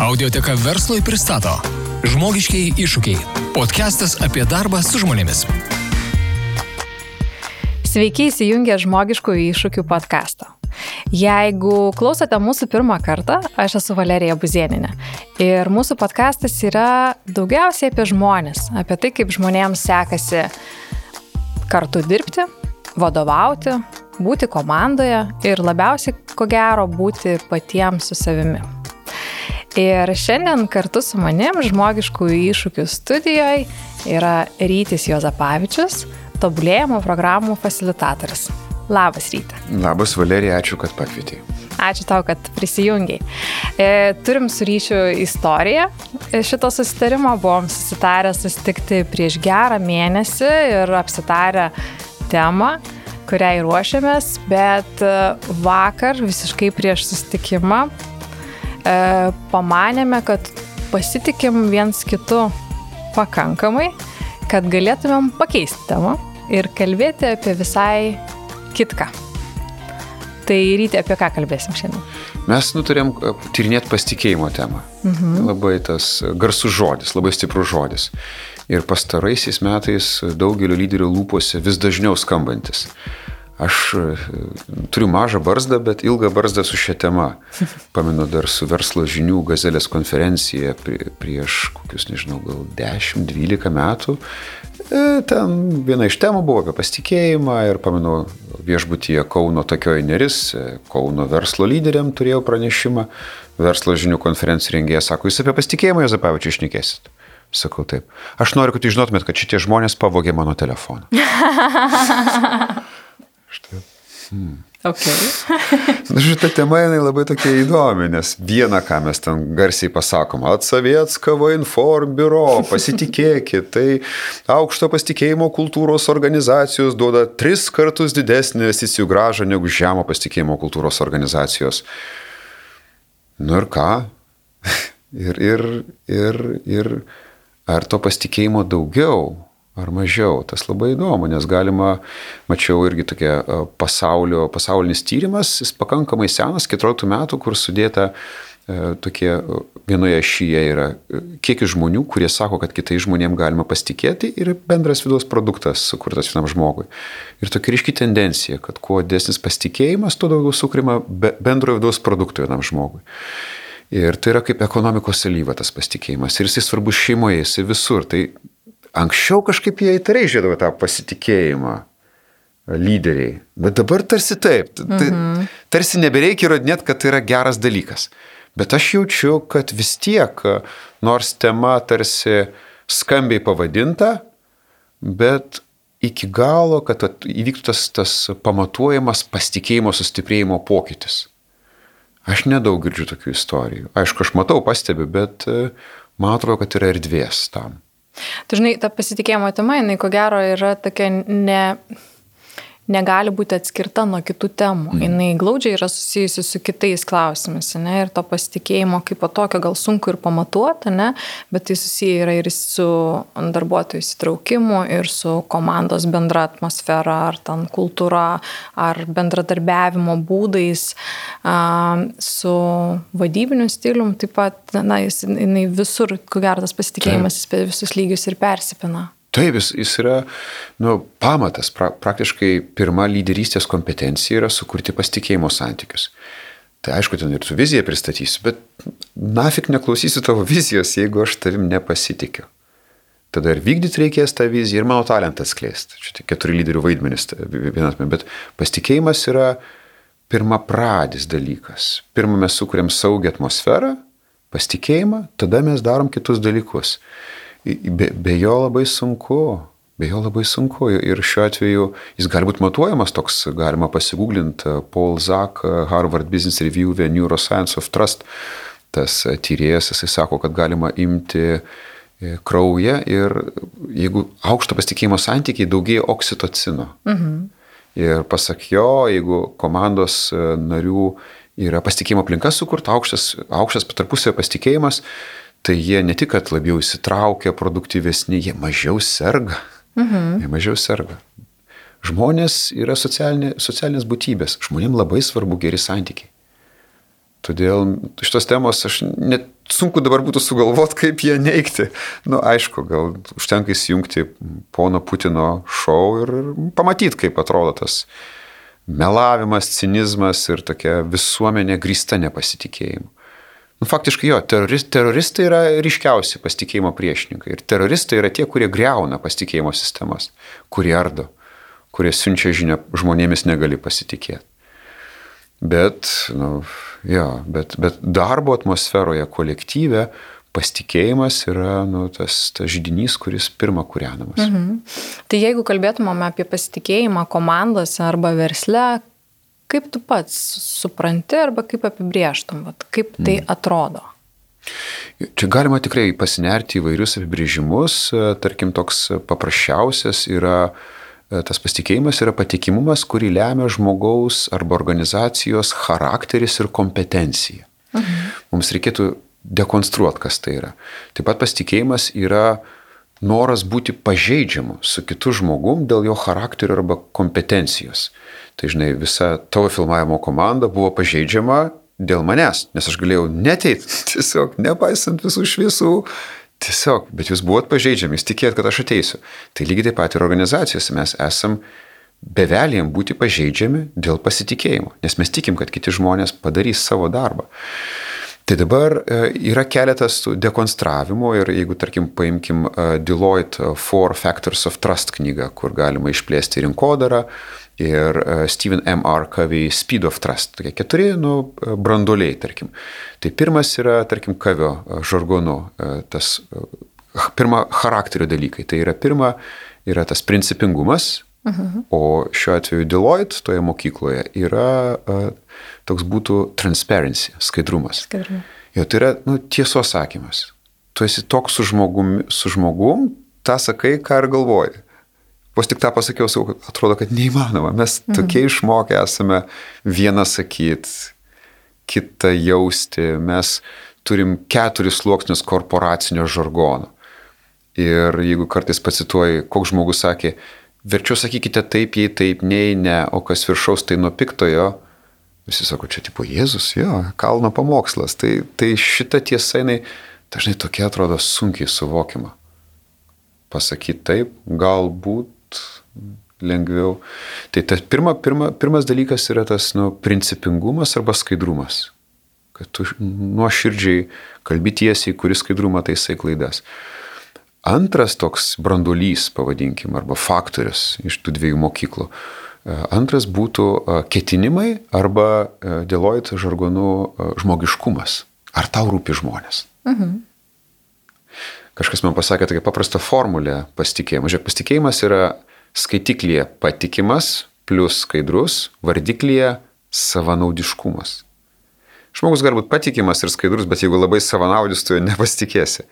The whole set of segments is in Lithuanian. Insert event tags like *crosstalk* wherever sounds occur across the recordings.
Audioteka verslui pristato Žmogiškiai iššūkiai. Podcastas apie darbą su žmonėmis. Sveiki įsijungę žmogiškųjų iššūkių podcastą. Jeigu klausote mūsų pirmą kartą, aš esu Valerija Buzieninė. Ir mūsų podcastas yra daugiausiai apie žmonės, apie tai, kaip žmonėms sekasi kartu dirbti, vadovauti, būti komandoje ir labiausiai, ko gero, būti patiems su savimi. Ir šiandien kartu su manim žmogiškųjų iššūkių studijoje yra Rytis Jozapavičius, tobulėjimo programų facilitatorius. Labas ryte. Labas Valerija, ačiū, kad pakvietei. Ačiū tau, kad prisijungiai. E, turim su ryšiu istoriją šito susitarimo, buvom susitarę susitikti prieš gerą mėnesį ir apsitarę temą kuriai ruošiamės, bet e, vakar visiškai prieš sustikimą e, pamanėme, kad pasitikim viens kitu pakankamai, kad galėtumėm pakeisti temą ir kalbėti apie visai kitką. Tai ryti apie ką kalbėsim šiandien? Mes nutarėm e, tyrinėti pasitikėjimo temą. Mhm. Labai tas garsus žodis, labai stiprus žodis. Ir pastaraisiais metais daugelio lyderių lūpose vis dažniau skambantis. Aš e, turiu mažą barzdą, bet ilgą barzdą su šia tema. *laughs* Pamenu dar su verslo žinių gazelės konferencija prieš kokius, nežinau, gal 10-12 metų. E, ten viena iš temų buvo apie pasitikėjimą ir pamenu viešbutyje Kauno tokioje neris, e, Kauno verslo lyderiam turėjau pranešimą. Verslo žinių konferencijų rengėjas sako, jūs apie pasitikėjimą Jozapavičiu išnekėsit. Sakau taip. Aš noriu, kad jūs žinotumėt, kad šitie žmonės pavogė mano telefoną. *laughs* Štai. Hmm. Okay. *laughs* Šitą temą jinai labai tokia įdomi, nes viena, ką mes ten garsiai pasakom, Atsavietskavo Inform biuro, pasitikėkit, tai aukšto pasitikėjimo kultūros organizacijos duoda tris kartus didesnį investicijų gražą negu žemo pasitikėjimo kultūros organizacijos. Nu ir ką? *laughs* Ir, ir, ir, ir ar to pasitikėjimo daugiau ar mažiau. Tas labai įdomu, nes galima, mačiau irgi tokia pasaulio, pasaulinis tyrimas, jis pakankamai senas, 14 metų, kur sudėta tokie vienoje šyje yra kiekis žmonių, kurie sako, kad kitais žmonėms galima pasitikėti ir bendras vidaus produktas sukurtas vienam žmogui. Ir tokia ryški tendencija, kad kuo desnis pasitikėjimas, tuo daugiau sukrima bendrojo vidaus produkto vienam žmogui. Ir tai yra kaip ekonomikos salyva tas pasitikėjimas. Ir jisai svarbus šeimoje, jisai visur. Tai anksčiau kažkaip jie įtariai žiūrėdavo tą pasitikėjimą lyderiai. Bet dabar tarsi taip. Mhm. Tarsi nebereikia įrodinėti, kad tai yra geras dalykas. Bet aš jaučiu, kad vis tiek, nors tema tarsi skambiai pavadinta, bet iki galo, kad įvyktų tas, tas pamatuojamas pasitikėjimo sustiprėjimo pokytis. Aš nedaug girdžiu tokių istorijų. Aišku, aš matau, pastebiu, bet e, man atrodo, kad yra erdvės tam. Dažnai ta pasitikėjimo tema, jinai ko gero yra tokia ne negali būti atskirta nuo kitų temų. Mm. Jis glaudžiai yra susijusi su kitais klausimais, ne? ir to pasitikėjimo kaip po tokio gal sunku ir pamatuoti, ne? bet tai susiję yra ir su darbuotojų įsitraukimu, ir su komandos bendra atmosfera, ar ten kultūra, ar bendradarbiavimo būdais, su vadybiniu stilium, taip pat, na, jis, jinai visur, ko gero, tas pasitikėjimas tai. visus lygius ir persipina. Taip, jis, jis yra nu, pamatas, pra, praktiškai pirma lyderystės kompetencija yra sukurti pasitikėjimo santykius. Tai aišku, ten ir tu viziją pristatysiu, bet nafik neklausysiu tavo vizijos, jeigu aš tavim nepasitikiu. Tada ir vykdyti reikės tą viziją ir mano talentą atskleisti. Čia tik keturi lyderių vaidmenys vienas, bet pasitikėjimas yra pirma pradis dalykas. Pirmą mes sukūrėm saugią atmosferą, pasitikėjimą, tada mes darom kitus dalykus be, be jo labai sunku. Be jo labai sunku ir šiuo atveju jis gali būti matuojamas toks, galima pasigūglinti uh, Paul Zak, uh, Harvard Business Review, The Neuroscience of Trust. Tas uh, tyrėjas, jisai sako, kad galima imti kraują ir jeigu aukšto pasitikėjimo santykiai daugėja oksitocino. Mhm. Ir pasak jo, jeigu komandos narių yra pasitikėjimo aplinka sukurta, aukštas, aukštas tarpusavio pasitikėjimas, tai jie ne tik, kad labiau įsitraukia, produktyvesni, jie mažiau serga. Mhm. Jie mažiau serga. Žmonės yra socialinė, socialinės būtybės. Žmonėms labai svarbu geri santykiai. Todėl šitos temos aš net sunku dabar būtų sugalvoti, kaip ją neikti. Na, nu, aišku, gal užtenka įsijungti pono Putino šou ir pamatyti, kaip atrodo tas melavimas, cinizmas ir tokia visuomenė grįsta nepasitikėjimu. Nu, faktiškai jo, terorist, teroristai yra ryškiausi pasitikėjimo priešininkai. Ir teroristai yra tie, kurie greuna pasitikėjimo sistemas, kurie ardo, kurie siunčia žinią žmonėmis negali pasitikėti. Bet, nu, jo, bet, bet darbo atmosferoje kolektyve pasitikėjimas yra nu, tas, tas žydinys, kuris pirmą kūrenamas. Mhm. Tai jeigu kalbėtumėm apie pasitikėjimą komandose arba versle, kaip tu pats supranti arba kaip apibrieštum, vat, kaip tai mhm. atrodo? Čia galima tikrai pasinerti įvairius apibrėžimus, tarkim, toks paprasčiausias yra E, tas pasitikėjimas yra patikimumas, kurį lemia žmogaus arba organizacijos charakteris ir kompetencija. Mhm. Mums reikėtų dekonstruoti, kas tai yra. Taip pat pasitikėjimas yra noras būti pažeidžiamu su kitu žmogum dėl jo charakterio arba kompetencijos. Tai žinai, visa tavo filmavimo komanda buvo pažeidžiama dėl manęs, nes aš galėjau neteit, *laughs* tiesiog nepaisant visų šviesų, Tiesiog, bet jūs buvot pažeidžiami, jūs tikėjot, kad aš ateisiu. Tai lygiai taip pat ir organizacijose mes esam bevelėjim būti pažeidžiami dėl pasitikėjimo, nes mes tikim, kad kiti žmonės padarys savo darbą. Tai dabar e, yra keletas dekonstravimų ir jeigu, tarkim, paimkim e, Deloitte Four Factors of Trust knygą, kur galima išplėsti rinkodarą, ir e, Stephen M. R. Covey Speed of Trust. Tokie keturi, nu, e, branduoliai, tarkim. Tai pirmas yra, tarkim, Covey e, žargonu, tas pirma charakterio dalykai. Tai yra pirma, yra tas principingumas, uh. -huh. o šiuo atveju Deloitte toje mokykloje yra toks būtų transparency, skaidrumas. Skaidrumas. Jo, tai yra nu, tiesos sakymas. Tu esi toks su žmogum, su žmogum, tą sakai, ką ir galvoji. Vos tik tą pasakiau, sakau, atrodo, kad neįmanoma. Mes mhm. tokie išmokę esame vieną sakyti, kitą jausti. Mes turim keturis sluoksnius korporacinio žargono. Ir jeigu kartais pacituoji, koks žmogus sakė, verčiau sakykite taip, jei taip, nei ne, o kas viršaus tai nuo piktojo, visi sako, čia tipo Jėzus, jo, kalno pamokslas. Tai, tai šita tiesa, jinai dažnai tokia atrodo sunkiai suvokiama. Pasakyti taip, galbūt lengviau. Tai tas pirma, pirma, pirmas dalykas yra tas nu, principingumas arba skaidrumas. Kad tu nuoširdžiai kalbi tiesiai, kuris skaidrumą taisai klaidas. Antras toks brandolys, pavadinkim, arba faktorius iš tų dviejų mokyklų. E, antras būtų e, ketinimai arba e, Deloitte žargonų žmogiškumas. Ar tau rūpi žmonės? Mhm. Kažkas man pasakė tokią paprastą formulę pasitikėjimo. Žiūrėk, pasitikėjimas yra skaitiklyje patikimas plus skaidrus, vardiklyje savanaudiškumas. Žmogus gali būti patikimas ir skaidrus, bet jeigu labai savanaudis, tu jo nepasitikėsi.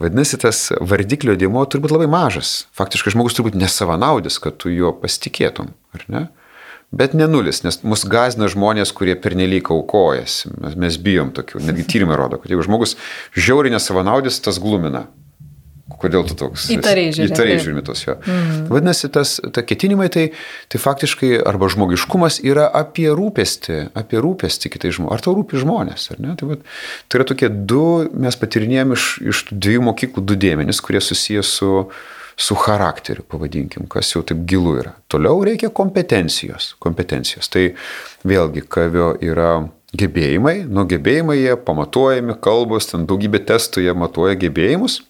Vadinasi, tas vardiklio dėmo turi būti labai mažas. Faktiškai žmogus turi būti nesavanaudis, kad tu juo pasitikėtum, ar ne? Bet ne nulis, nes mus gazina žmonės, kurie pernelyg aukojasi. Mes, mes bijom tokių. Netgi tyrimai rodo, kad jeigu žmogus žiauriai nesavanaudis, tas glumina. Kodėl tu toks? Įtariai žiūrimi. Įtariai žiūrimi tos jo. Mm. Vadinasi, tas ta ketinimai tai, tai faktiškai arba žmogiškumas yra apie rūpestį, apie rūpestį kitai žmonės. Ar tau rūpi žmonės, ar ne? Tai, vat, tai yra tokie du, mes patyrinėjom iš, iš dviejų mokyklų du dėmenys, kurie susijęs su, su charakteriu, pavadinkim, kas jau taip gilu yra. Toliau reikia kompetencijos. kompetencijos. Tai vėlgi, kavio yra gebėjimai, nuo gebėjimai jie pamatuojami, kalbos, ten daugybė testų jie matuoja gebėjimus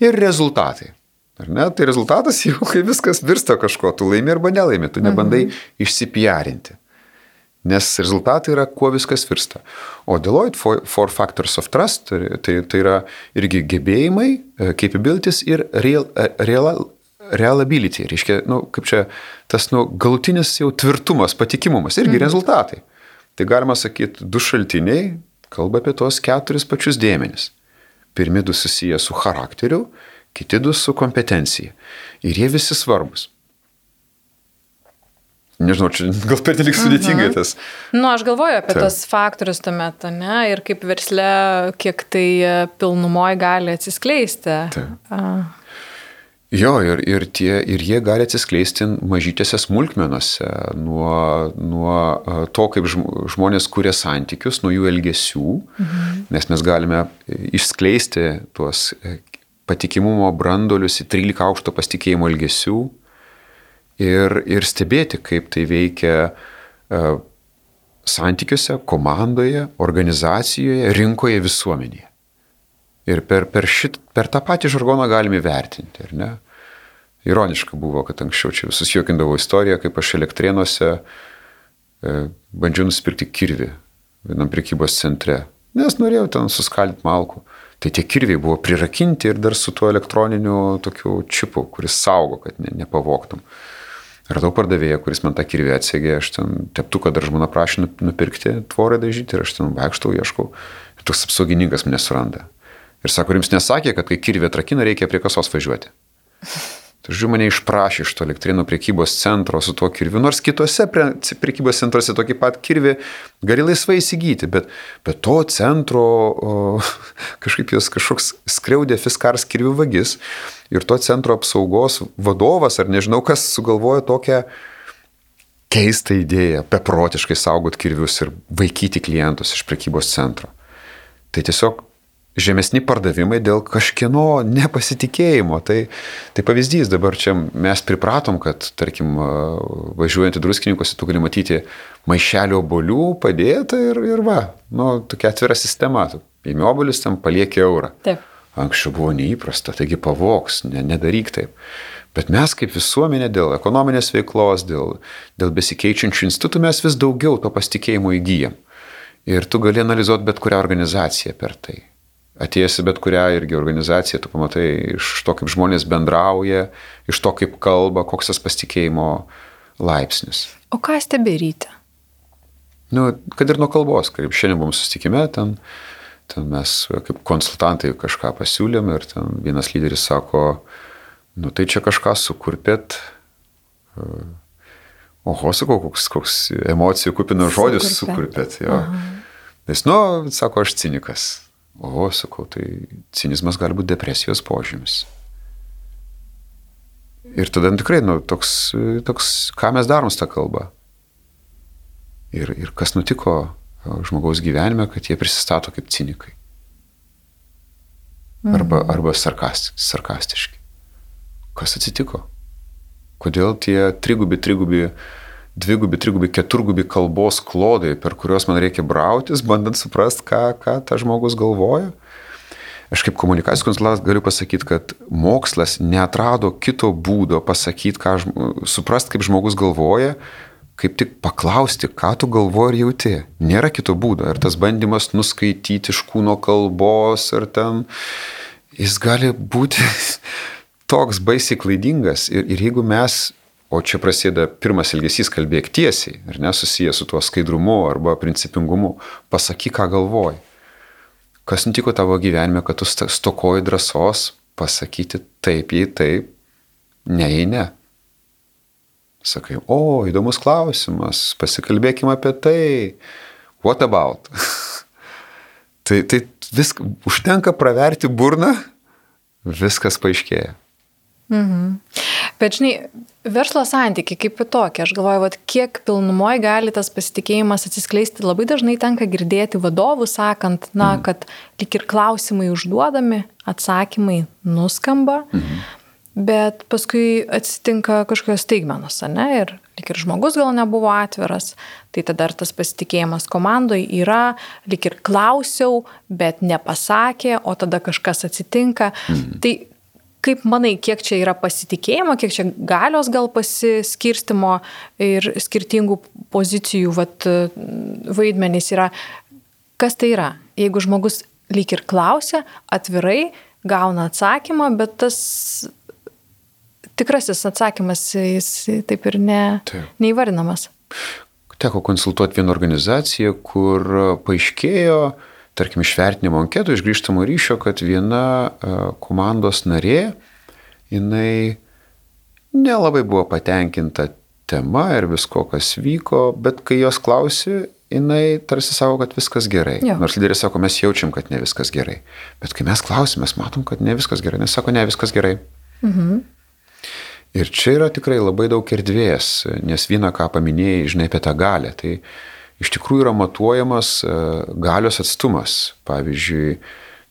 ir rezultatai. Ar ne? Tai rezultatas jau, kai viskas virsta kažko, tu laimi arba nelaimi, tu nebandai mhm. išsipiarinti. Nes rezultatai yra, kuo viskas virsta. O Deloitte Four, Factors of Trust, tai, tai, tai yra irgi gebėjimai, e, capabilities ir real, e, real, reliability. Reiškia, nu, kaip čia, tas nu, galutinis jau tvirtumas, patikimumas, irgi mhm. rezultatai. Tai galima sakyti, du šaltiniai kalba apie tos keturis pačius dėmenis. Pirmi du susiję su charakteriu, kiti du su kompetencija. Ir jie visi svarbus. Nežinau, čia gal per nelik sudėtingai mhm. tas. Na, nu, aš galvoju apie Ta. tas faktorius tuomet, ne, ir kaip versle, kiek tai e, pilnumoje gali atsiskleisti. Ta. Jo, ir, ir, tie, ir jie gali atsiskleisti mažytėse smulkmenuose, nuo, nuo e, to, kaip žmonės kuria santykius, nuo jų elgesių, mhm. nes mes galime išskleisti tuos e, patikimumo brandolius į 13 aukšto pasitikėjimo elgesių ir, ir stebėti, kaip tai veikia santykiuose, komandoje, organizacijoje, rinkoje, visuomenėje. Ir per, per, šit, per tą patį žargoną galime vertinti, ar ne? Ironiška buvo, kad anksčiau čia visus juokindavo istoriją, kaip aš elektrienuose e, bandžiau nusipirkti kirvį vienam prekybos centre, nes norėjau ten suskaldyti malkų. Tai tie kirviai buvo prirakinti ir dar su tuo elektroniniu tokiu čipu, kuris saugo, kad ne, nepavoktum. Radau pardavėją, kuris man tą kirvį atsegė, aš ten teptuką dar žmona prašė nupirkti, tvorą dažyti ir aš ten vaikštau, ieškau. Ir toks apsaugininkas mane suranda. Ir sako, jums nesakė, kad kai kirvė trakina, reikia prie kasos važiuoti. *laughs* Tai žiūrėjau, mane išprašė iš to elektrinų priekybos centro su tuo kirviu, nors kitose priekybos centruose tokį pat kirvį gali laisvai įsigyti, bet, bet to centro o, *laughs* kažkaip jos kažkoks skriaudė fiskars kirvių vagis ir to centro apsaugos vadovas, ar nežinau kas, sugalvojo tokią keistą idėją, beprotiškai saugot kirvius ir vaikyti klientus iš priekybos centro. Tai tiesiog žemesni pardavimai dėl kažkieno nepasitikėjimo. Tai, tai pavyzdys, dabar čia mes pripratom, kad, tarkim, važiuojant į druskininkus, tu gali matyti maišelio obolių padėta ir, ir va, nu, tokia atvira sistema. Įmi obolius tam palieki eurą. Taip. Anksčiau buvo neįprasta, taigi pavoks, ne, nedaryk taip. Bet mes kaip visuomenė dėl ekonominės veiklos, dėl, dėl besikeičiančių institutų mes vis daugiau to pasitikėjimo įgyjam. Ir tu gali analizuoti bet kurią organizaciją per tai atėjęs į bet kurią irgi organizaciją, tu pamatai iš to, kaip žmonės bendrauja, iš to, kaip kalba, koks tas pasitikėjimo laipsnis. O ką stebėryti? Nu, kad ir nuo kalbos, kaip šiandien buvom susitikime, ten, ten mes kaip konsultantai kažką pasiūlėm ir ten vienas lyderis sako, nu tai čia kažką sukurpėt. Oho, sakau, koks, koks emocijų kupinas žodis sukurpėt. Nes, nu, sako, aš cinikas. O, sakau, tai cinizmas gali būti depresijos požymis. Ir tada nu, tikrai, nu, toks, toks, ką mes darom su tą kalbą. Ir, ir kas nutiko žmogaus gyvenime, kad jie prisistato kaip cinikai. Arba, mhm. arba sarkasti, sarkastiški. Kas atsitiko? Kodėl tie trigubi, trigubi dvigubi, trigubi, keturgubi kalbos klodai, per kuriuos man reikia brautis, bandant suprasti, ką, ką tas žmogus galvoja. Aš kaip komunikacijos konsultantas galiu pasakyti, kad mokslas neatrado kito būdo pasakyti, ką, suprasti, kaip žmogus galvoja, kaip tik paklausti, ką tu galvoji ir jauti. Nėra kito būdo. Ir tas bandymas nuskaityti iš kūno kalbos ar ten, jis gali būti *laughs* toks baisiai klaidingas. Ir, ir jeigu mes O čia prasideda pirmas elgesys kalbėk tiesiai, ar nesusijęs su tuo skaidrumu arba principingumu. Pasakyk, ką galvoji. Kas nutiko tavo gyvenime, kad tu stokoji drąsos pasakyti taip, jei taip, ne, jei ne. Sakai, o, įdomus klausimas, pasikalbėkime apie tai. What about? *laughs* tai, tai viską, užtenka praverti burną, viskas paaiškėja. Mhm. Bet žinai, verslo santykiai kaip tokie, aš galvoju, vat, kiek pilnumoje gali tas pasitikėjimas atsiskleisti, labai dažnai tenka girdėti vadovų sakant, na, mhm. kad lik ir klausimai užduodami, atsakymai nuskamba, mhm. bet paskui atsitinka kažkokios staigmenos, ne, ir lik ir žmogus gal nebuvo atviras, tai tada ir tas pasitikėjimas komandoje yra, lik ir klausiau, bet nepasakė, o tada kažkas atsitinka. Mhm. Tai Kaip manai, kiek čia yra pasitikėjimo, kiek čia galios gal pasiskirstimo ir skirtingų pozicijų vat, vaidmenys yra? Kas tai yra? Jeigu žmogus lyg ir klausia, atvirai gauna atsakymą, bet tas tikrasis atsakymas jis taip ir ne, taip. neįvardinamas. Teko konsultuoti vieną organizaciją, kur paaiškėjo, tarkim, iš vertinimo anketų, iš grįžtamo ryšio, kad viena e, komandos narė, jinai nelabai buvo patenkinta tema ir visko, kas vyko, bet kai jos klausi, jinai tarsi sako, kad viskas gerai. Jo. Nors lyderis sako, mes jaučiam, kad ne viskas gerai. Bet kai mes klausim, mes matom, kad ne viskas gerai. Nes sako, ne viskas gerai. Mhm. Ir čia yra tikrai labai daug erdvės, nes vieną, ką paminėjai, žinai apie tą galę, tai iš tikrųjų yra matuojamas e, galios atstumas. Pavyzdžiui,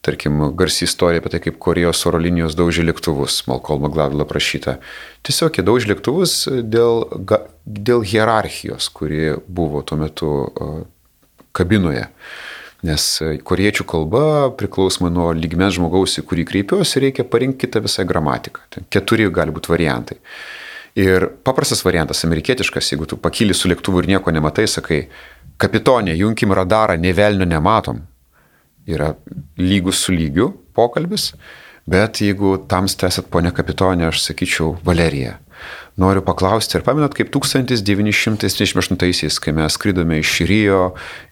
tarkim, garsi istorija apie tai, kaip Korejos oro linijos daužė lėktuvus, Malcolm McGladwell aprašyta. Tiesiog jie daužė lėktuvus dėl, dėl hierarchijos, kuri buvo tuo metu e, kabinoje. Nes koriečių kalba, priklausomai nuo lygmens žmogaus, į kurį kreipiuosi, reikia parinkti kitą visą gramatiką. Ten keturi gali būti variantai. Ir paprastas variantas, amerikietiškas, jeigu tu pakyli su lėktuvu ir nieko nematai, sakai, kapitonė, junkim radarą, nevelnio nematom. Yra lygus su lygiu pokalbis, bet jeigu tamsta esat ponė kapitonė, aš sakyčiau, Valerija, noriu paklausti, ar pamenat, kaip 1938-aisiais, kai mes skridome iš Rio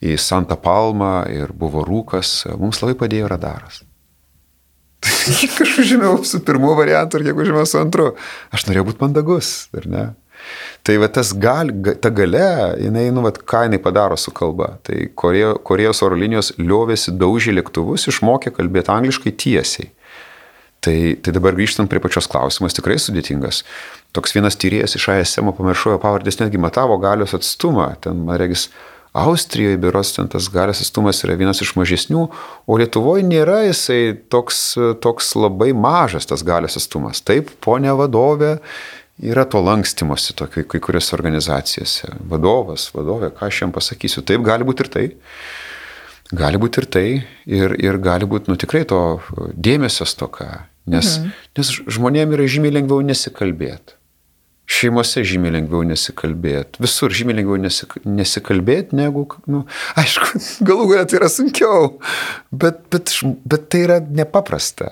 į Santa Palmą ir buvo rūkas, mums labai padėjo radaras. *laughs* Kažkaip žinau su pirmu variantu ir kiek žinau su antru. Aš norėjau būti mandagus, ar ne? Tai va tas gal, ta gale, jinai, nu, va, ką jinai padaro su kalba. Tai Korejos oro linijos liovėsi daužė lėktuvus, išmokė kalbėti angliškai tiesiai. Tai, tai dabar grįžtant prie pačios klausimas, tikrai sudėtingas. Toks vienas tyrėjas iš ASM pamiršojo pavardės, netgi matavo galios atstumą. Ten, man regis, Austrijoje, biuros ten tas galios atstumas yra vienas iš mažesnių, o Lietuvoje nėra jisai toks, toks labai mažas tas galios atstumas. Taip, ponė vadovė, yra to lankstymosi tokio kai kuriuose organizacijose. Vadovas, vadovė, ką aš jam pasakysiu. Taip, gali būti ir tai. Gali būti ir tai, ir, ir gali būti, nu tikrai to dėmesio stoka, nes, mhm. nes žmonėms yra žymiai lengviau nesikalbėti. Šeimose žymiai lengviau nesikalbėti, visur žymiai lengviau nesik nesikalbėti, negu, nu, aišku, *laughs* galų galia tai yra sunkiau, bet, bet, bet tai yra nepaprasta.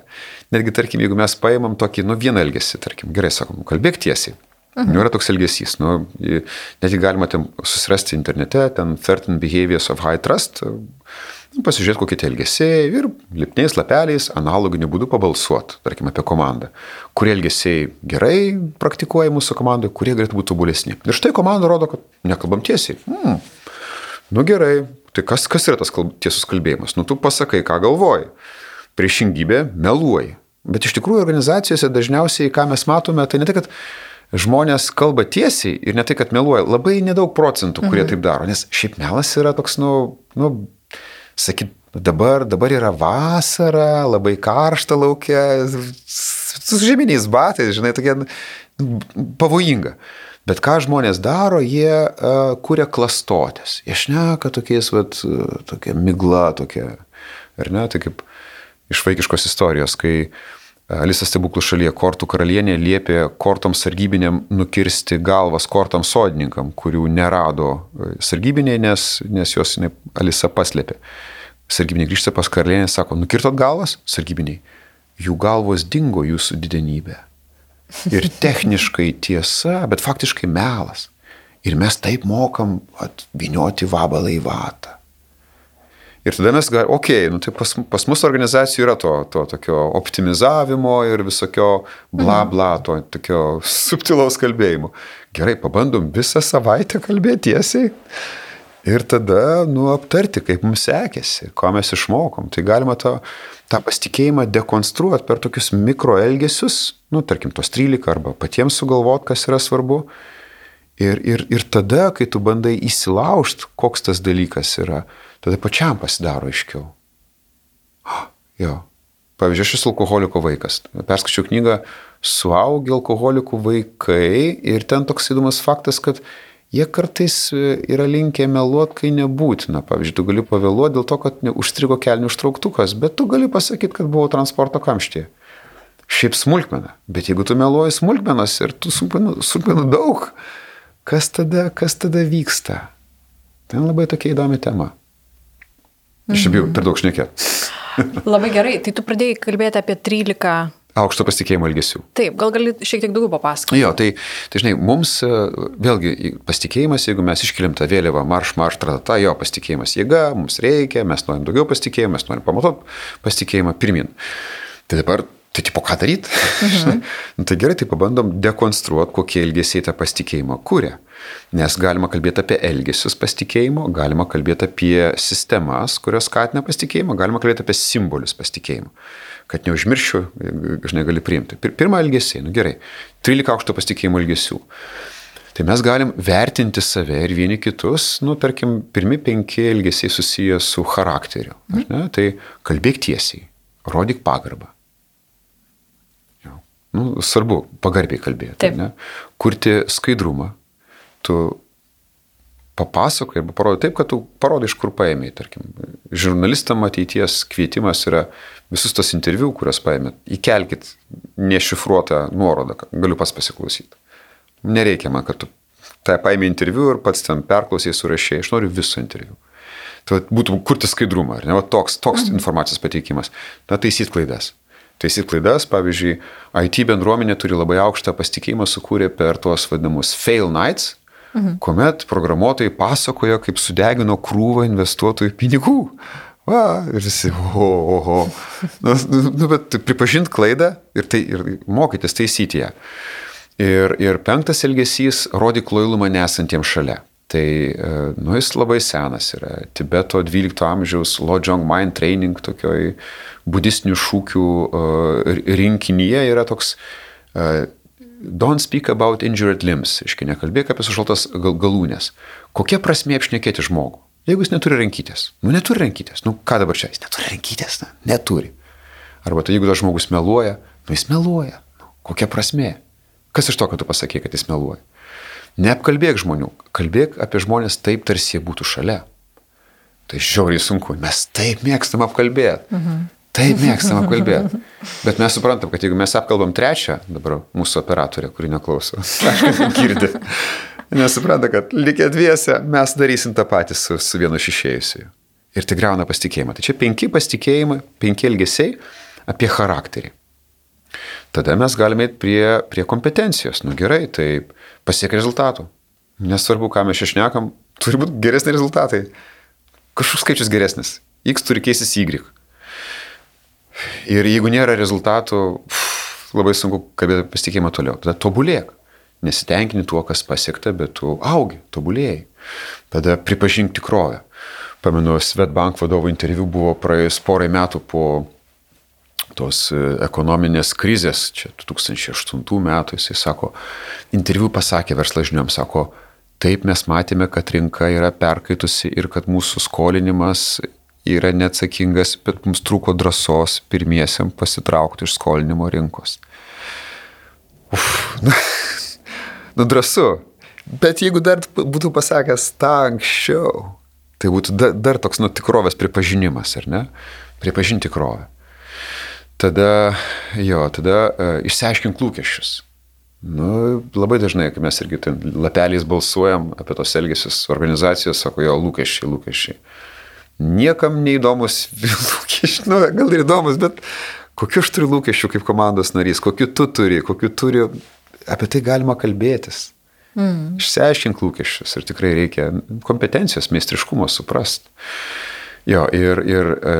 Netgi, tarkim, jeigu mes paimam tokį, nu, vieną elgesį, tarkim, gerai sakom, kalbėk tiesiai. Mhm. Nu, yra toks elgesys, nu, netgi galima ten susirasti internete, ten 13 behaviors of high trust, pasižiūrėti, kokie tie elgesiai ir lipniais lapeliais analoginiu būdu pabalsuoti, tarkim, apie komandą. Kurie elgesiai gerai praktikuoja mūsų komandoje, kurie galėtų būti tobulesni. Ir štai komanda rodo, kad nekalbam tiesiai. Hmm. Nu gerai, tai kas, kas yra tas kalb, tiesus kalbėjimas? Nu tu pasakai, ką galvoji. Priešingybė meluoji. Bet iš tikrųjų organizacijose dažniausiai, ką mes matome, tai ne tai, kad žmonės kalba tiesiai ir ne tai, kad meluoja, labai nedaug procentų, kurie mhm. taip daro, nes šiaip melas yra toks, nu, nu sakyt, dabar, dabar yra vasara, labai karšta laukia, su žeminiais batais, žinai, tokia nu, pavojinga. Bet ką žmonės daro, jie uh, kuria klastotės. Jie šneka tokiais, vat, tokia migla, tokia, ar ne, tai kaip iš vaikiškos istorijos, kai Alisa stebuklų šalyje kortų karalienė liepė kortoms sargybinėm nukirsti galvas kortoms sodininkam, kurių nerado sargybiniai, nes, nes jos ne, Alisa paslėpė. Sargybiniai grįžta pas karalienę sako, nukirtot galvas? Sargybiniai, jų galvos dingo jūsų didenybė. Ir techniškai tiesa, bet faktiškai melas. Ir mes taip mokam atvinioti vabalą į vatą. Ir tada mes galime, okei, okay, nu, tai pas, pas mus organizacijų yra to, to tokio optimizavimo ir visokio bla mhm. bla, to tokio *laughs* subtilaus kalbėjimo. Gerai, pabandom visą savaitę kalbėti tiesiai. Ir tada, nu, aptarti, kaip mums sekėsi, ko mes išmokom. Tai galima to, tą pasitikėjimą dekonstruoti per tokius mikroelgesius, nu, tarkim, tos 13 arba patiems sugalvoti, kas yra svarbu. Ir, ir, ir tada, kai tu bandai įsilaužti, koks tas dalykas yra, tada pačiam pasidaro aiškiau. Jo. Pavyzdžiui, aš esu alkoholiko vaikas. Perskaičiau knygą Suaugi alkoholikų vaikai ir ten toks įdomus faktas, kad jie kartais e, yra linkę meluoti, kai nebūtina. Pavyzdžiui, tu gali pavėluoti dėl to, kad užstrigo kelnių užtrauktukas, bet tu gali pasakyti, kad buvo transporto kamštyje. Šiaip smulkmena. Bet jeigu tu meluoji smulkmenas ir tu smulkmenų daug, kas tada, kas tada vyksta? Ten labai tokia įdomi tema. Aš jau per daug šnekėt. *laughs* labai gerai. Tai tu pradėjai kalbėti apie 13 aukšto pasitikėjimo ilgesių. Taip, gal gali šiek tiek daugiau papasakoti. Jo, tai, tai žinai, mums e, vėlgi pasitikėjimas, jeigu mes iškeliam tą vėliavą marš, marš, tratata, jo pasitikėjimas jėga, mums reikia, mes norim daugiau pasitikėjimo, mes norim pamatuoti pasitikėjimą pirmin. Tai dabar Tai tipo, ką daryti? Mhm. *laughs* nu, tai gerai, tai pabandom dekonstruoti, kokie elgesiai tą pasitikėjimą kūrė. Nes galima kalbėti apie elgesius pasitikėjimo, galima kalbėti apie sistemas, kurios skatina pasitikėjimą, galima kalbėti apie simbolius pasitikėjimo. Kad neužmirščiau, žinai, gali priimti. Pirmą elgesį, nu gerai, 13 aukšto pasitikėjimo elgesių. Tai mes galim vertinti save ir vieni kitus, nu, tarkim, pirmi penki elgesiai susiję su charakteriu. Mhm. Tai kalbėk tiesiai, rodyk pagarbą. Nu, svarbu pagarbiai kalbėti. Kurti skaidrumą. Tu papasakoji arba parodai taip, kad tu parodai, iš kur paėmė. Tarkim, žurnalistam ateities kvietimas yra visus tos interviu, kurias paėmė, įkelkit nešifruotą nuorodą, galiu pas pasiklausyti. Nereikia man, kad tu tą paėmė interviu ir pats ten perklausai, surašė, aš noriu viso interviu. Tai būtų kurti skaidrumą, ar ne, va, toks, toks mhm. informacijos pateikimas. Na, taisyt klaidas. Taisyt klaidas, pavyzdžiui, IT bendruomenė turi labai aukštą pasitikėjimą sukūrė per tuos vadinamus fail nights, mhm. kuomet programuotojai pasakojo, kaip sudegino krūvą investuotojų pinigų. Va, ir visi, oho, oho. Nu, nu, bet pripažint klaidą ir, tai, ir mokytis taisyti ją. Ir, ir penktas elgesys - rodyk lojalumą nesantiems šalia. Tai, e, nu, jis labai senas yra. Tibeto 12 amžiaus Lojong Mind Training tokioj budistinių šūkių uh, rinkinyje yra toks uh, Don't speak about injured limbs, iškai nekalbėk apie sušaltas gal, galūnės. Kokia prasmė apšnekėti žmogų? Jeigu jis neturi rankytės. Nu, neturi rankytės. Nu, ką dabar čia? Jis neturi rankytės. Na, neturi. Arba tai jeigu tas žmogus meluoja, nu, jis meluoja. Nu, kokia prasmė? Kas iš to, kad tu pasakė, kad jis meluoja? Neapkalbėk žmonių, kalbėk apie žmonės taip, tarsi jie būtų šalia. Tai žiauriai sunku, mes taip mėgstam apkalbėti. Mhm. Taip mėgstam apkalbėti. Bet mes suprantam, kad jeigu mes apkalbam trečią, dabar mūsų operatorė, kuri neklauso, *laughs* girdi, nesupranta, kad likę dviese mes darysim tą patį su, su vienu iš išėjusiu. Ir tai greuna pasitikėjimą. Tai čia penki pasitikėjimai, penki elgesiai apie charakterį. Tada mes galime eiti prie, prie kompetencijos. Nu gerai, tai pasiek rezultatų. Nesvarbu, ką mes išnekam, turi būti geresni rezultatai. Kažkoks skaičius geresnis. X turi keistis Y. Ir jeigu nėra rezultatų, pff, labai sunku kalbėti pasitikėjimą toliau. Tada tobulėk. Nesitenkini tuo, kas pasiekta, bet tu augi, tobulėjai. Tada pripažink tikrovę. Pamenu, Svetbank vadovo interviu buvo praėjus porai metų po tos e, ekonominės krizės, čia 2008 metų, jisai sako, interviu pasakė verslas žiniom, sako, taip mes matėme, kad rinka yra perkaitusi ir kad mūsų skolinimas yra neatsakingas, bet mums trūko drąsos pirmiesiam pasitraukti iš skolinimo rinkos. Uf, nu, *laughs* nu drąsu. Bet jeigu dar būtų pasakęs tą anksčiau, tai būtų dar, dar toks nu tikrovės pripažinimas, ar ne? Pripažinti tikrovę. Tada, jo, tada uh, išsiaiškink lūkesčius. Nu, labai dažnai, kai mes irgi lapeliais balsuojam apie tos elgesius organizacijos, sako, jo, lūkesčiai, lūkesčiai. Niekam neįdomus *laughs* lūkesčiai, nu, gal ir įdomus, bet kokiu aš turiu lūkesčių kaip komandos narys, kokiu tu turi, kokiu turi, apie tai galima kalbėtis. Mm. Išsiaiškink lūkesčius ir tikrai reikia kompetencijos, meistriškumo suprast. Jo, ir, ir e,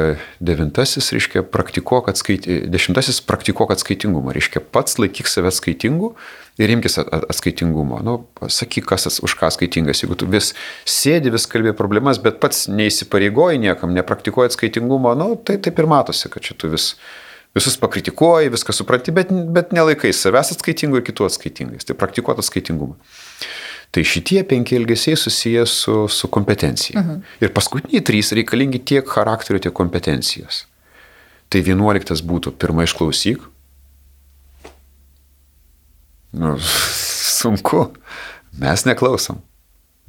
devintasis, reiškia, praktikuok atskaiti, dešimtasis praktikuok atskaitingumą, reiškia, pats laikyk save atskaitingu ir imkis atskaitingumo. Nu, sakyk, kas už ką atskaitingas. Jeigu tu vis sėdi, vis kalbė problemas, bet pats neįsipareigoji niekam, nepraktikuoji atskaitingumo, nu, tai taip ir matosi, kad čia tu vis, visus pakritikuoji, viską supranti, bet, bet nelaikai savęs atskaitingu ir kitų atskaitingais. Tai praktikuoti atskaitingumą. Tai šitie penki elgesiai susiję su, su kompetencija. Mhm. Ir paskutiniai trys reikalingi tiek charakterio, tiek kompetencijos. Tai vienuoliktas būtų pirmą išklausyk. Nu, *laughs* sunku. Mes neklausom.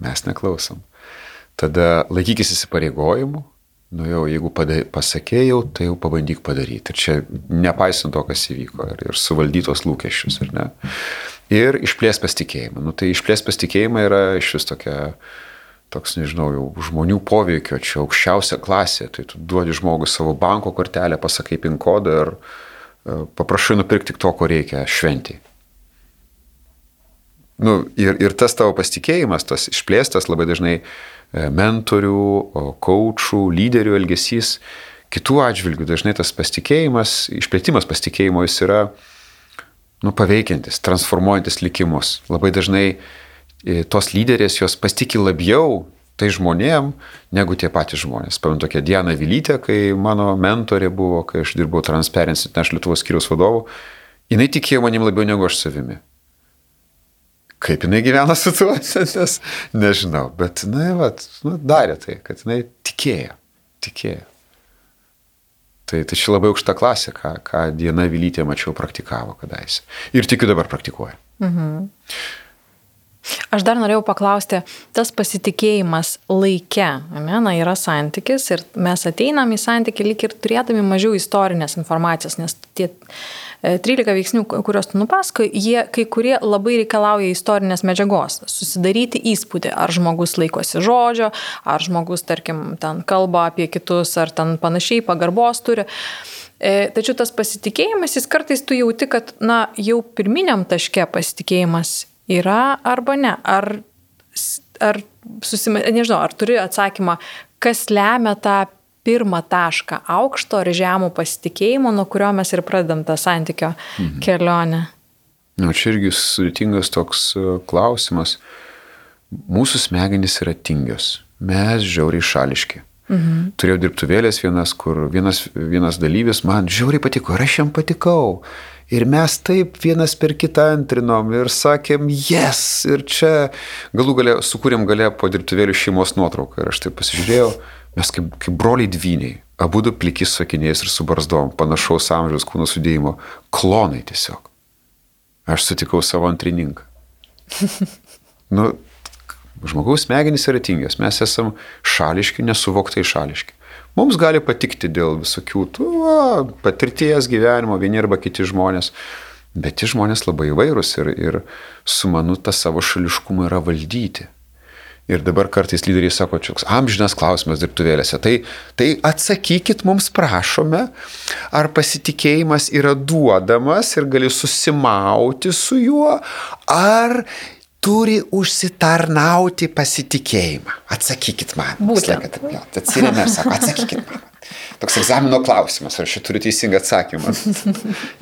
Mes neklausom. Tada laikykis įsipareigojimų. Nu jau, jeigu padai, pasakėjau, tai jau pabandyk padaryti. Ir čia nepaisant to, kas įvyko. Ir, ir suvaldytos lūkesčius, ar ne? Ir išplės pasitikėjimą. Nu, tai išplės pasitikėjimą yra iš vis tokia, toks, nežinau, jau žmonių poveikio, čia aukščiausia klasė. Tai tu duodi žmogui savo banko kortelę, pasakai pin kodą ir e, paprašai nupirkti tik to, ko reikia šventiai. Nu, ir, ir tas tavo pasitikėjimas, tas išplėstas labai dažnai e, mentorių, coachų, lyderių elgesys kitų atžvilgių dažnai tas pasitikėjimas, išplėtimas pasitikėjimo jis yra nu, paveikiantis, transformuojantis likimus. Labai dažnai e, tos lyderės jos pasitikė labiau tai žmonėm, negu tie patys žmonės. Pamenu tokia Diana Vilytė, kai mano mentorė buvo, kai aš dirbau Transparency International Lietuvos skyriaus vadovu, jinai tikėjo manim labiau negu aš savimi. Kaip jinai gyvena su tuo, *laughs* nes nežinau, bet jinai vat, nu, darė tai, kad jinai tikėjo, tikėjo. Tai, tai čia labai aukšta klasė, ką, ką Diena Vilytė mačiau praktikavo kadaise. Ir tikiu dabar praktikuoja. Mhm. Aš dar norėjau paklausti, tas pasitikėjimas laike, na, yra santykis ir mes ateinam į santykį lyg ir turėdami mažiau istorinės informacijos, nes tie 13 e, veiksnių, kuriuos tu nupasakoji, jie kai kurie labai reikalauja istorinės medžiagos, susidaryti įspūdį, ar žmogus laikosi žodžio, ar žmogus, tarkim, ten kalba apie kitus, ar ten panašiai pagarbos turi. E, tačiau tas pasitikėjimas, jis kartais tu jauti, kad, na, jau pirminiam taške pasitikėjimas yra arba ne. Ar, ar susime, nežinau, ar turi atsakymą, kas lemia tą pirmą tašką aukšto ar žemų pasitikėjimo, nuo kurio mes ir pradedam tą santykio mhm. kelionę. Na, čia irgi sudėtingas toks e, klausimas. Mūsų smegenys yra tingios. Mes žiauriai šališki. Mhm. Turėjau dirbtuvėlės vienas, kur vienas, vienas dalyvis man žiauriai patiko ir aš jam patikau. Ir mes taip vienas per kitą antrinom ir sakėm, yes, ir čia galų galę sukūrėm galę po dirbtuvėlių šeimos nuotrauką. Ir aš taip pasižiūrėjau, mes kaip, kaip broliai dvyniai, abu du plikis sakiniais ir su barzdom, panašaus amžiaus kūno sudėjimo, klonai tiesiog. Aš sutikau savo antrininką. *laughs* nu, žmogaus smegenys yra tingios, mes esam šališki, nesuvoktai šališki. Mums gali patikti dėl visokių tų va, patirties gyvenimo, vieni arba kiti žmonės, bet tie žmonės labai įvairūs ir, ir su manu tą savo šališkumą yra valdyti. Ir dabar kartais lyderiai sako, čia amžinas klausimas dirbtuvėlėse. Tai, tai atsakykit mums prašome, ar pasitikėjimas yra duodamas ir gali susimauti su juo, ar turi užsitarnauti pasitikėjimą. Atsakykit man. Būtent. Atsirėmė ir sako, atsakykit man. Toks egzamino klausimas, ar aš turiu teisingą atsakymą.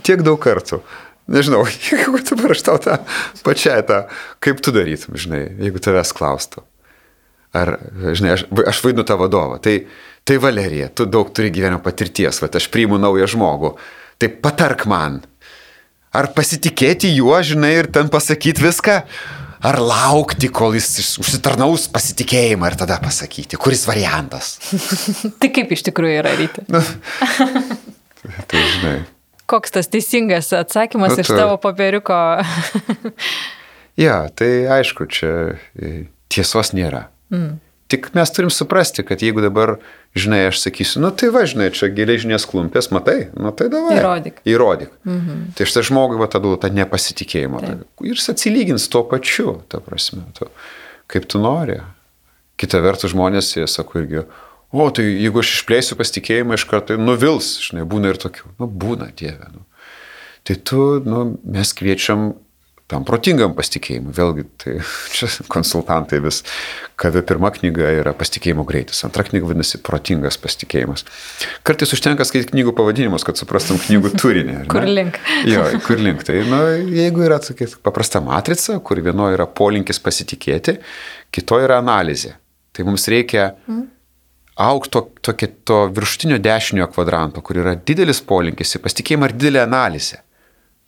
Tiek daug kartų. Nežinau, *laughs* jeigu dabar aš tau tą pačią tą, kaip tu darytum, žinai, jeigu tavęs klaustų. Ar, žinai, aš, aš vaidinu tą vadovą. Tai, tai Valerija, tu daug turi gyvenimo patirties, va, aš priimu naują žmogų. Tai patark man. Ar pasitikėti juo, žinai, ir ten pasakyti viską, ar laukti, kol jis užsitarnaus pasitikėjimą ir tada pasakyti, kuris variantas. *laughs* tai kaip iš tikrųjų yra ryti? Nu, *laughs* tai žinai. Koks tas teisingas atsakymas nu, iš tavo papieriuko? *laughs* ja, tai aišku, čia e, tiesos nėra. Mm. Tik mes turim suprasti, kad jeigu dabar, žinai, aš sakysiu, nu tai va, žinai, čia geležinės klumpės, matai, nu tai davai. Įrodyk. Įrodyk. Mhm. Tai štai žmogui va tada tą nepasitikėjimą. Taip. Ir jis atsilygins tuo pačiu, ta prasme, tu, kaip tu nori. Kita vertus žmonės, jie sako irgi, o tai jeigu aš išplėsiu pasitikėjimą iš karto, nuvils, žinai, būna ir tokių. Nu, būna, Dieve. Nu. Tai tu, nu, mes kviečiam tam protingam pasitikėjimui. Vėlgi, tai *laughs* čia konsultantai vis, kad pirma knyga yra pasitikėjimo greitis, antra knyga vadinasi protingas pasitikėjimas. Kartais užtenka skaityti knygų pavadinimus, kad suprastum knygų turinį. kur link? *laughs* jo, kur link. Tai nu, jeigu yra tokia paprasta matrica, kur vienoje yra polinkis pasitikėti, kitoje yra analizė. Tai mums reikia mm. aukto tokio to viršutinio dešiniojo kvadranto, kur yra didelis polinkis į pasitikėjimą ir didelė analizė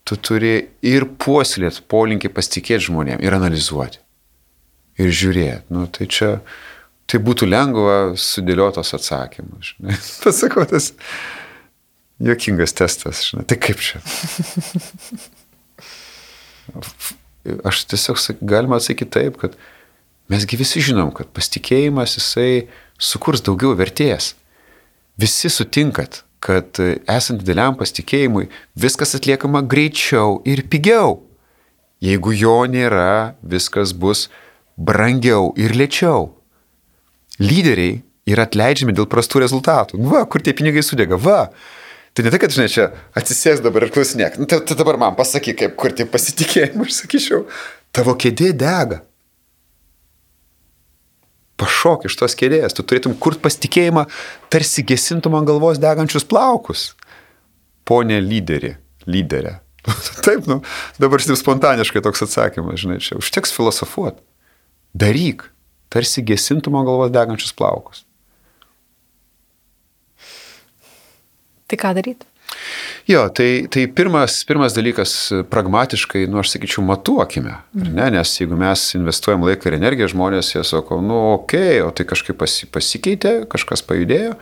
tu turi ir puoselėti polinkį pasitikėti žmonėm ir analizuoti. Ir žiūrėti. Nu, tai čia, tai būtų lengva sudėliotos atsakymus. *laughs* Pasakau, tas juokingas testas. Žinai. Tai kaip čia? *laughs* Aš tiesiog galima atsakyti taip, kad mesgi visi žinom, kad pasitikėjimas jisai sukurs daugiau vertės. Visi sutinkat, kad esant dideliam pasitikėjimui viskas atliekama greičiau ir pigiau. Jeigu jo nėra, viskas bus brangiau ir lėčiau. Lyderiai yra atleidžiami dėl prastų rezultatų. Nu, va, kur tie pinigai sudega, va. Tai ne tai, kad, žinai, čia atsisės dabar ir klausinėk. Nu, tai, tai dabar man pasakyk, kaip kur tie pasitikėjimai, aš sakyčiau, tavo kėdė dega. Pašok iš tos kėdės, tu turėtum kurt pasitikėjimą, tarsi gesintum ant galvos degančius plaukus. Pone lyderi, lyderė. *laughs* Taip, nu, dabar taip spontaniškai toks atsakymas, žinai, čia užteks filosofuoti. Daryk, tarsi gesintum ant galvos degančius plaukus. Tai ką daryti? Jo, tai, tai pirmas, pirmas dalykas, pragmatiškai, nu aš sakyčiau, matuokime. Ne? Nes jeigu mes investuojam laiką ir energiją, žmonės jie sako, nu okei, okay, o tai kažkaip pasi, pasikeitė, kažkas pajudėjo,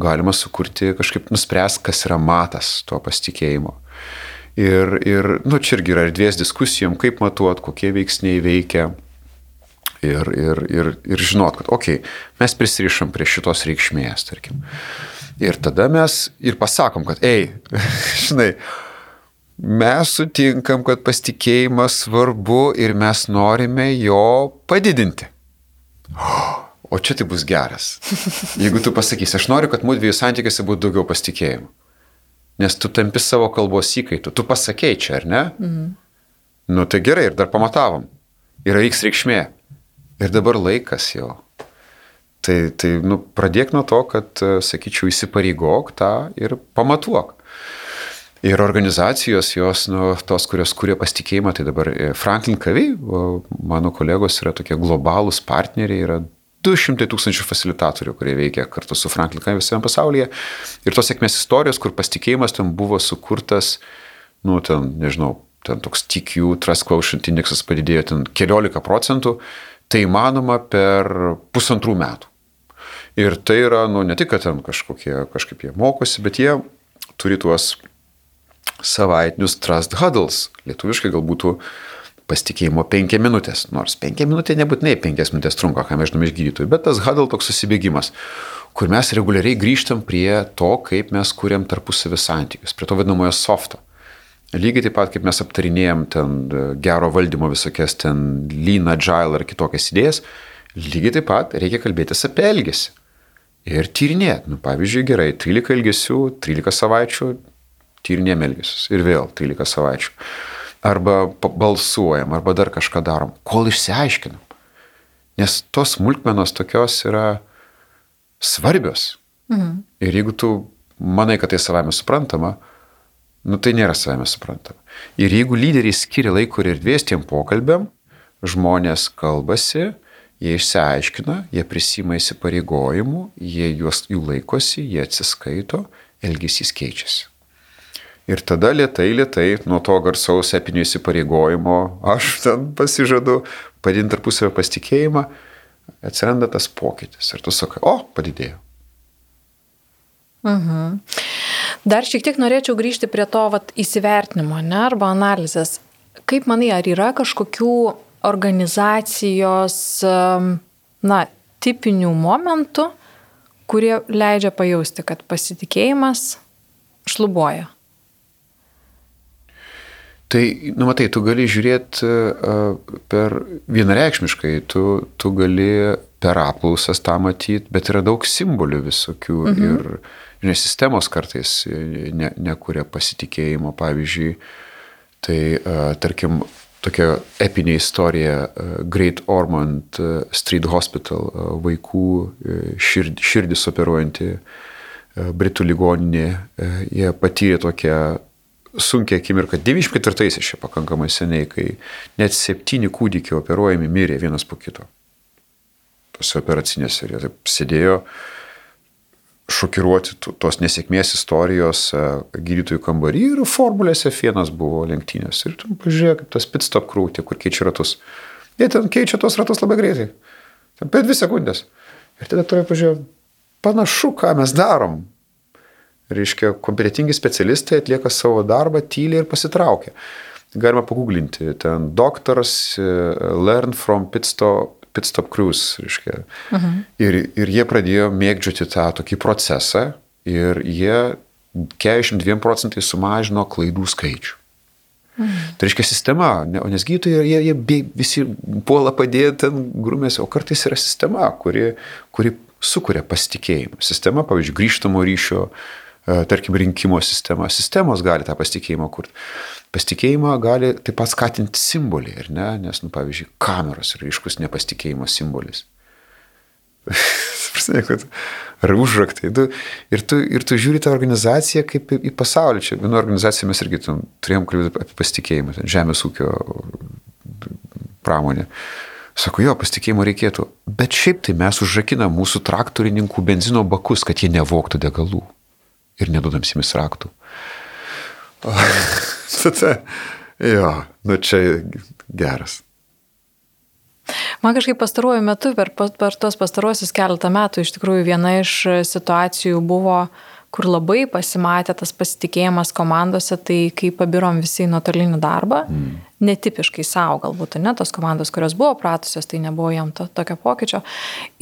galima sukurti, kažkaip nuspręsti, kas yra matas to pasitikėjimo. Ir, ir nu, čia irgi yra erdvės diskusijom, kaip matuot, kokie veiksniai veikia. Ir, ir, ir, ir žinot, kad, okei, okay, mes prisirišam prie šitos reikšmės, tarkim. Ir tada mes ir pasakom, kad, ei, *laughs* žinai, mes sutinkam, kad pasitikėjimas svarbu ir mes norime jo padidinti. *gasps* O čia tai bus geras. *laughs* Jeigu tu pasakysi, aš noriu, kad mūsų dviejų santykiuose būtų daugiau pasitikėjimo. Nes tu tampi savo kalbos įkaitų. Tu pasakėjai čia, ar ne? Mhm. Nu tai gerai, ir dar pamatavom. Yra X reikšmė. Ir dabar laikas jau Tai, tai nu, pradėk nuo to, kad, e, sakyčiau, įsipareigok tą ir pamatuok. Ir organizacijos, jos, nu, tos, kurios kūrė pasitikėjimą, tai dabar e, Franklin Covey, mano kolegos yra tokie globalūs partneriai, yra 200 tūkstančių facilitatorių, kurie veikia kartu su Franklin Covey visame pasaulyje. Ir tos sėkmės istorijos, kur pasitikėjimas ten buvo sukurtas, nu, ten, nežinau, ten toks TQ, Trust Quotient indeksas padidėjo ten keliolika procentų, tai įmanoma per pusantrų metų. Ir tai yra, nu, ne tik, kad ten kažkokie, kažkaip jie mokosi, bet jie turi tuos savaitinius trust huddles. Lietuviškai galbūt pasitikėjimo penkia minutės. Nors penkia minutė nebūtinai penkias minutės trunka, ką mes žinome iš gydytojų, bet tas huddle toks susibėgimas, kur mes reguliariai grįžtam prie to, kaip mes kūrėm tarpusavį santykius, prie to vadinamojo softo. Lygiai taip pat, kaip mes aptarinėjom ten gero valdymo visokias ten lean, agile ar kitokias idėjas, lygiai taip pat reikia kalbėtis apie elgesį ir tyrinėti. Nu, pavyzdžiui, gerai, 13 ilgesių, 13 savaičių, tyrinėjom elgesius ir vėl 13 savaičių. Arba balsuojam, arba dar kažką darom, kol išsiaiškinam. Nes tos smulkmenos tokios yra svarbios. Mhm. Ir jeigu tu manai, kad tai savame suprantama, nu tai nėra savame suprantama. Ir jeigu lyderiai skiria laiko ir erdvės tiem pokalbėm, žmonės kalbasi, Jie išsiaiškina, jie prisima įsipareigojimų, jie juos jų laikosi, jie atsiskaito, elgesys keičiasi. Ir tada lietai, lietai nuo to garsaus epinio įsipareigojimo, aš ten pasižadu padidinti tarpusavio pasitikėjimą, atsiranda tas pokytis. Ir tu sakai, o, padidėjo. Mhm. Dar šiek tiek norėčiau grįžti prie to vat, įsivertinimo, ne, arba analizės. Kaip manai, ar yra kažkokių organizacijos, na, tipinių momentų, kurie leidžia pajausti, kad pasitikėjimas šlubuoja. Tai, nu matai, tu gali žiūrėti per vienareikšmiškai, tu, tu gali per apklausas tą matyti, bet yra daug simbolių visokių mhm. ir, ir sistemos kartais ne, nekuria pasitikėjimo. Pavyzdžiui, tai tarkim, tokia epinė istorija uh, Great Ormond Street Hospital vaikų širdį, širdis operuojanti Britų ligoninė. Jie patyrė tokią sunkia akimirka 94-aisiais čia pakankamai seniai, kai net septyni kūdikiai operuojami mirė vienas po kito. Tose operacinėse ir jie taip sėdėjo uh, šokiruoti tos nesėkmės istorijos e, gydytojų kambarį ir formulės F1 buvo lenktynės. Ir tu pažiūrėk, kaip tas pit stop krūtė, kur keičia ratus. Jie ten keičia tos ratus labai greitai. Ten per dvi sekundės. Ir tada tu pažiūrėjau, panašu, ką mes darom. Reiškia, kompetitingi specialistai atlieka savo darbą tyliai ir pasitraukia. Galima paguglinti. Ten doktoras uh, learn from pit stop pit stop cruise, reiškia. -huh. ir, ir jie pradėjo mėgdžioti tą tokį procesą ir jie 42 procentai sumažino klaidų skaičių. Mhm. Tai reiškia sistema, nes gydytojai, jie, jie visi puola padėti ten grumėse, o kartais yra sistema, kuri, kuri sukuria pasitikėjimą. Sistema, pavyzdžiui, grįžtamo ryšio, e, tarkim, rinkimo sistema. Sistemos gali tą pasitikėjimą kurti. Pasitikėjimą gali taip pat skatinti simboliai, ar ne? Nes, nu, pavyzdžiui, kameros yra ryškus nepasitikėjimo simbolis. *laughs* Ar užraktai. Tu, ir, tu, ir tu žiūri tą organizaciją kaip į, į pasaulį. Čia viena organizacija mes irgi tam, turėjom kalbėti apie pasitikėjimą, ten, žemės ūkio pramonė. Sako, jo, pasitikėjimo reikėtų. Bet šiaip tai mes užrakinam mūsų traktorininkų benzino bakus, kad jie nevoktų degalų. Ir nedodam simis raktų. Tada, jo, nu čia geras. Man kažkaip pastaruoju metu, per, per tos pastaruosius keletą metų, iš tikrųjų viena iš situacijų buvo, kur labai pasimatė tas pasitikėjimas komandose, tai kai pabirom visi į nuotolinį darbą, mm. netipiškai savo galbūt, ne tos komandos, kurios buvo pratusios, tai nebuvo jam to, tokio pokyčio.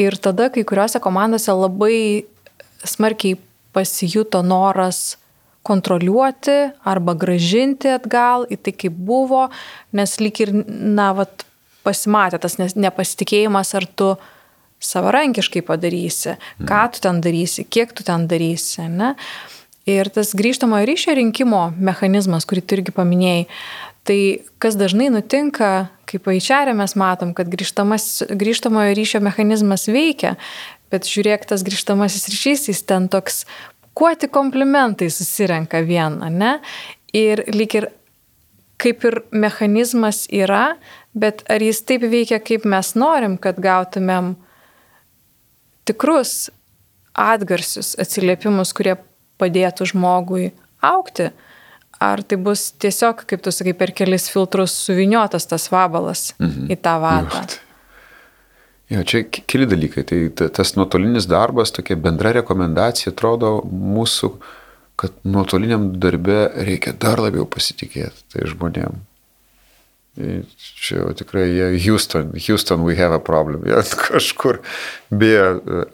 Ir tada kai kuriuose komandose labai smarkiai pasijuto noras kontroliuoti arba gražinti atgal į tai, kaip buvo, nes lyg ir, na, vat, pasimatė tas nepasitikėjimas, ar tu savarankiškai padarysi, ką tu ten darysi, kiek tu ten darysi. Ne? Ir tas grįžtamojo ryšio rinkimo mechanizmas, kurį tu irgi paminėjai, tai kas dažnai nutinka, kaip aičiarė mes matom, kad grįžtamojo ryšio mechanizmas veikia, bet žiūrėk, tas grįžtamasis ryšys, jis ten toks, kuo tik komplimentai susirenka vieną, ne? Ir lyg ir kaip ir mechanizmas yra, bet ar jis taip veikia, kaip mes norim, kad gautumėm tikrus atgarsius, atsiliepimus, kurie padėtų žmogui aukti, ar tai bus tiesiog, kaip tu sakai, per kelis filtrus suviniotas tas vabalas mhm. į tą vatą. Jo, čia keli dalykai. Tai tas nuotolinis darbas, tokia bendra rekomendacija atrodo mūsų uh, kad nuotoliniam darbe reikia dar labiau pasitikėti tai žmonėm. Čia jau tikrai, yeah, Houston, Houston, we have a problem. Jie *laughs* kažkur, beje,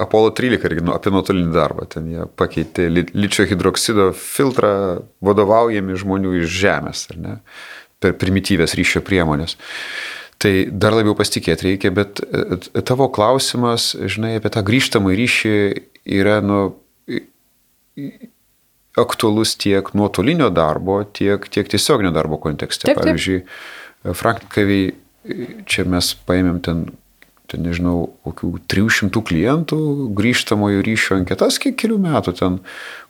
Apollo 13 irgi nu, apie nuotolinį darbą, ten jie pakeitė ličio hidroksido filtrą vadovaujami žmonių iš Žemės, ar ne, per primityvės ryšio priemonės. Tai dar labiau pasitikėti reikia, bet e, tavo klausimas, žinai, apie tą grįžtamą ryšį yra, nu, aktualus tiek nuotolinio darbo, tiek, tiek tiesioginio darbo kontekste. Taip, taip. Pavyzdžiui, Frankkaviai, čia mes paėmėm ten, ten, nežinau, kokių 300 klientų grįžtamojo ryšio anketas kiek kelių metų ten,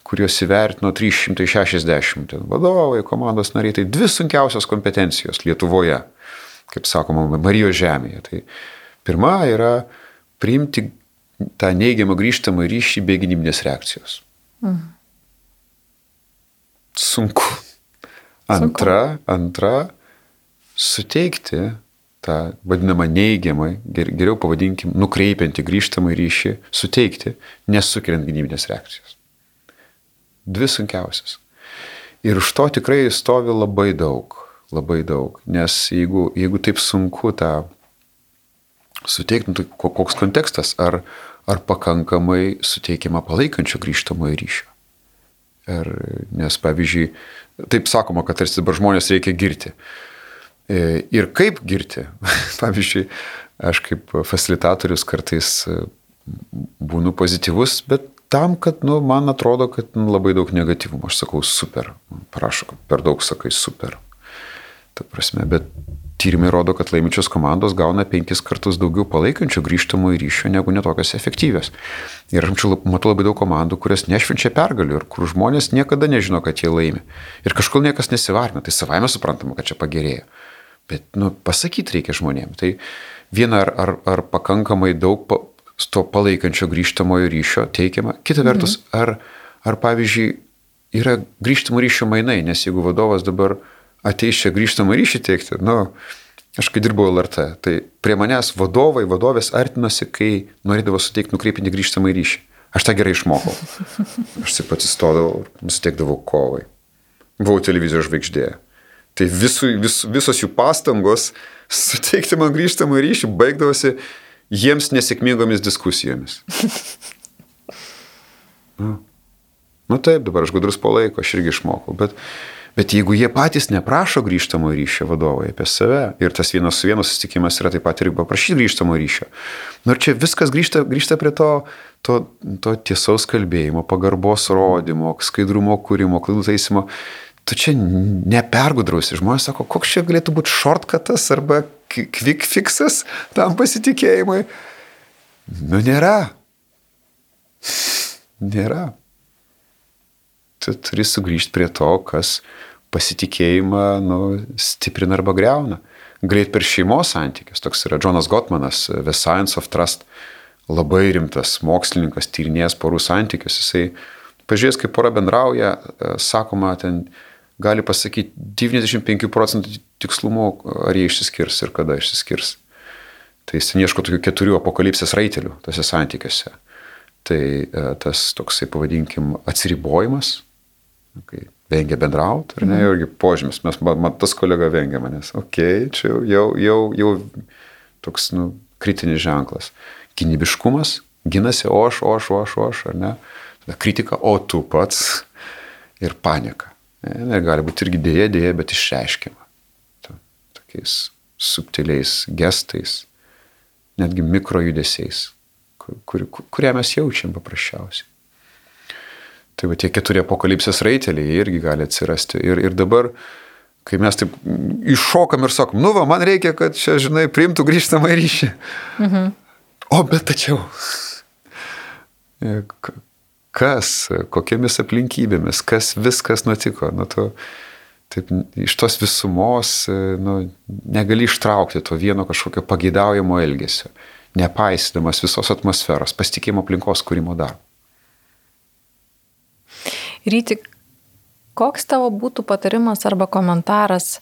kuriuos įvertino 360 ten, vadovai, komandos nariai. Tai dvi sunkiausios kompetencijos Lietuvoje, kaip sakoma, Marijos žemėje. Tai pirma yra priimti tą neigiamą grįžtamą ryšį be gynybinės reakcijos. Mhm sunku. Antra, sunku. antra, suteikti tą vadinamą neigiamą, geriau pavadinkim, nukreipiantį grįžtamą ryšį, suteikti, nesukeliant gynybinės reakcijos. Dvi sunkiausias. Ir už to tikrai stovi labai daug, labai daug. Nes jeigu, jeigu taip sunku tą suteikti, nu, tai koks kontekstas, ar, ar pakankamai suteikiama palaikančio grįžtamojo ryšio. Ir, nes, pavyzdžiui, taip sakoma, kad tarsi dabar žmonės reikia girti. E, ir kaip girti? *laughs* pavyzdžiui, aš kaip facilitatorius kartais e, būnu pozityvus, bet tam, kad, nu, man atrodo, kad nu, labai daug negatyvumo. Aš sakau super, prašau, per daug sakai super. Ta prasme, bet tyrimai rodo, kad laiminčios komandos gauna penkis kartus daugiau palaikančių grįžtamų ryšių negu netokios efektyvios. Ir aš matau labai daug komandų, kurios nešvenčia pergalių ir kur žmonės niekada nežino, kad jie laimi. Ir kažkol niekas nesivarina, tai savaime suprantama, kad čia pagerėjo. Bet, nu, pasakyti reikia žmonėms. Tai viena, ar, ar, ar pakankamai daug pa, to palaikančio grįžtamojo ryšio teikiama. Kita vertus, mhm. ar, ar pavyzdžiui, yra grįžtamo ryšio mainai, nes jeigu vadovas dabar ateis čia grįžtamą ryšį teikti. Nu, aš kai dirbau LRT, tai prie manęs vadovai, vadovės artinosi, kai norėdavo suteikti nukreipinį grįžtamą ryšį. Aš tą gerai išmokau. Aš taip atsistodavau, nusteikdavau kovai. Buvau televizijos žvaigždė. Tai visų, vis, visos jų pastangos suteikti man grįžtamą ryšį baigdavosi jiems nesėkmingomis diskusijomis. Nu, nu taip, dabar aš gudrus po laiko, aš irgi išmokau, bet Bet jeigu jie patys neprašo grįžtamo ryšio vadovai apie save ir tas vienas su vienu susitikimas yra taip pat ir paprašyti grįžtamo ryšio. Nors čia viskas grįžta, grįžta prie to, to, to tiesaus kalbėjimo, pagarbos rodymo, skaidrumo kūrimo, klaidų taisymo. Tu čia nepergudrausi. Žmonės sako, koks čia galėtų būti shortcutas arba quick fixas tam pasitikėjimui. Nu, nėra. Nėra. Tu turi sugrįžti prie to, kas pasitikėjimą nu, stiprina arba greuna. Greit per šeimos santykius. Toks yra Jonas Gottmanas, The Science of Trust. Labai rimtas mokslininkas, tyrinėjęs porų santykius. Jisai, pažiūrėjęs, kaip pora bendrauja, e, sakoma, ten gali pasakyti 95 procentų tikslumu, ar jie išsiskirs ir kada išsiskirs. Tai jis ieško tokių keturių apokalipsės raitelių tose santykiuose. Tai e, tas toksai, pavadinkim, atsiribojimas, kai vengia bendrauti, ar ne, mhm. irgi požymis, mes, mat, tas kolega vengia manęs, okei, okay, čia jau, jau, jau toks, nu, kritinis ženklas. Gynybiškumas, ginasi, o aš, o aš, o aš, o aš, ar ne, tada kritika, o tu pats ir panika. Ne, gali būti irgi dėja, dėja, bet išreiškiama. Tokiais subtiliais gestais, netgi mikrojudesiais, kur, kur, kurie mes jaučiam paprasčiausiai. Tai va tie keturi apokalipsės raiteliai irgi gali atsirasti. Ir, ir dabar, kai mes taip iššokam ir sakom, nu va, man reikia, kad čia, žinai, priimtų grįžtamą ryšį. Mhm. O bet tačiau. Kas, kokiamis aplinkybėmis, kas viskas nutiko. Nu, tu, taip, iš tos visumos nu, negali ištraukti to vieno kažkokio pageidaujamo elgesio, nepaisydamas visos atmosferos, pasitikėjimo aplinkos kūrimo darbo. Ryti, koks tavo būtų patarimas arba komentaras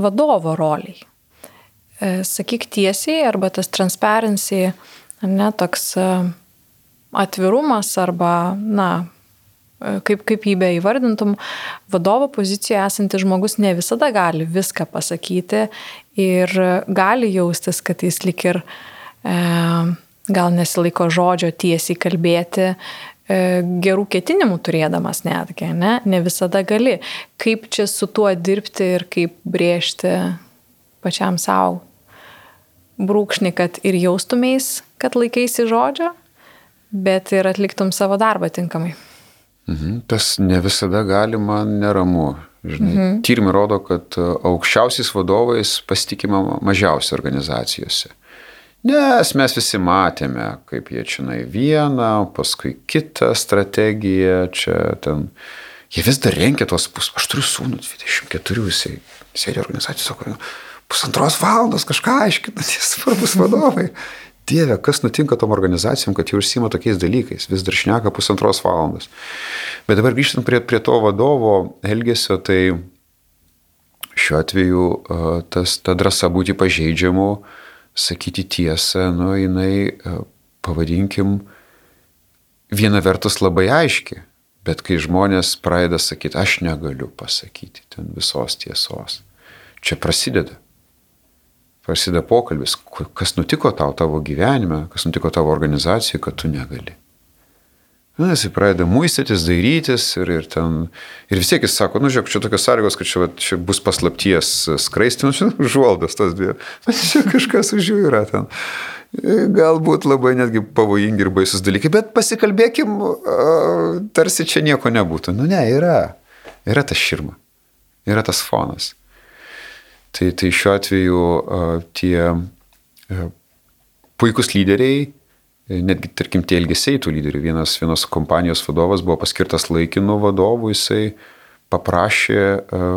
vadovo roliai? E, sakyk tiesiai, arba tas transparency, ne toks e, atvirumas arba, na, e, kaip, kaip jį beįvardintum, vadovo pozicijoje esantis žmogus ne visada gali viską pasakyti ir gali jaustis, kad jis lik ir e, gal nesilaiko žodžio tiesiai kalbėti, gerų ketinimų turėdamas netgi, ne? ne visada gali. Kaip čia su tuo dirbti ir kaip brėžti pačiam savo brūkšnį, kad ir jaustumės, kad laikaisi žodžio, bet ir atliktum savo darbą tinkamai. Mhm, tas ne visada gali man neramu. Žinai, mhm. Tyrimai rodo, kad aukščiausiais vadovais pasitikima mažiausiai organizacijose. Nes mes visi matėme, kaip jie čia vieną, paskui kitą strategiją, čia ten. Jie vis dar renkia tos pus. Aš turiu sūnų 24, jisai sėdė organizacijos, sako, pusantros valandos kažką aiškina, *laughs* tie svarbus vadovai. Dieve, kas nutinka tom organizacijom, kad jie užsima tokiais dalykais, vis dar šneka pusantros valandos. Bet dabar grįžtant prie, prie to vadovo elgesio, tai šiuo atveju tas, ta drąsa būti pažeidžiamu, uh, sakyti tiesą, nu, jinai, e, pavadinkim, viena vertus labai aiški, bet kai žmonės pradeda sakyti, aš negaliu pasakyti ten visos tiesos, čia prasideda. Prasideda pokalbis, kas nutiko tau tavo gyvenime, kas nutiko tavo organizacijai, kad tu negali. Na, jis pradeda muistytis, dairytis ir, ir ten. Ir vis tiek jis sako, nu žiūrėk, čia tokios sąlygos, kad čia, va, čia bus paslapties skraistimas, čia *laughs* užuoldas tas dvi. Čia kažkas už jų yra ten. Galbūt labai netgi pavojingi ir baisus dalykai, bet pasikalbėkim, tarsi čia nieko nebūtų. Nu ne, yra. Yra ta širma. Yra tas fonas. Tai, tai šiuo atveju tie puikūs lyderiai netgi, tarkim, tie elgesiai tų lyderių. Vienas, vienos kompanijos vadovas buvo paskirtas laikinu vadovu, jisai paprašė, e,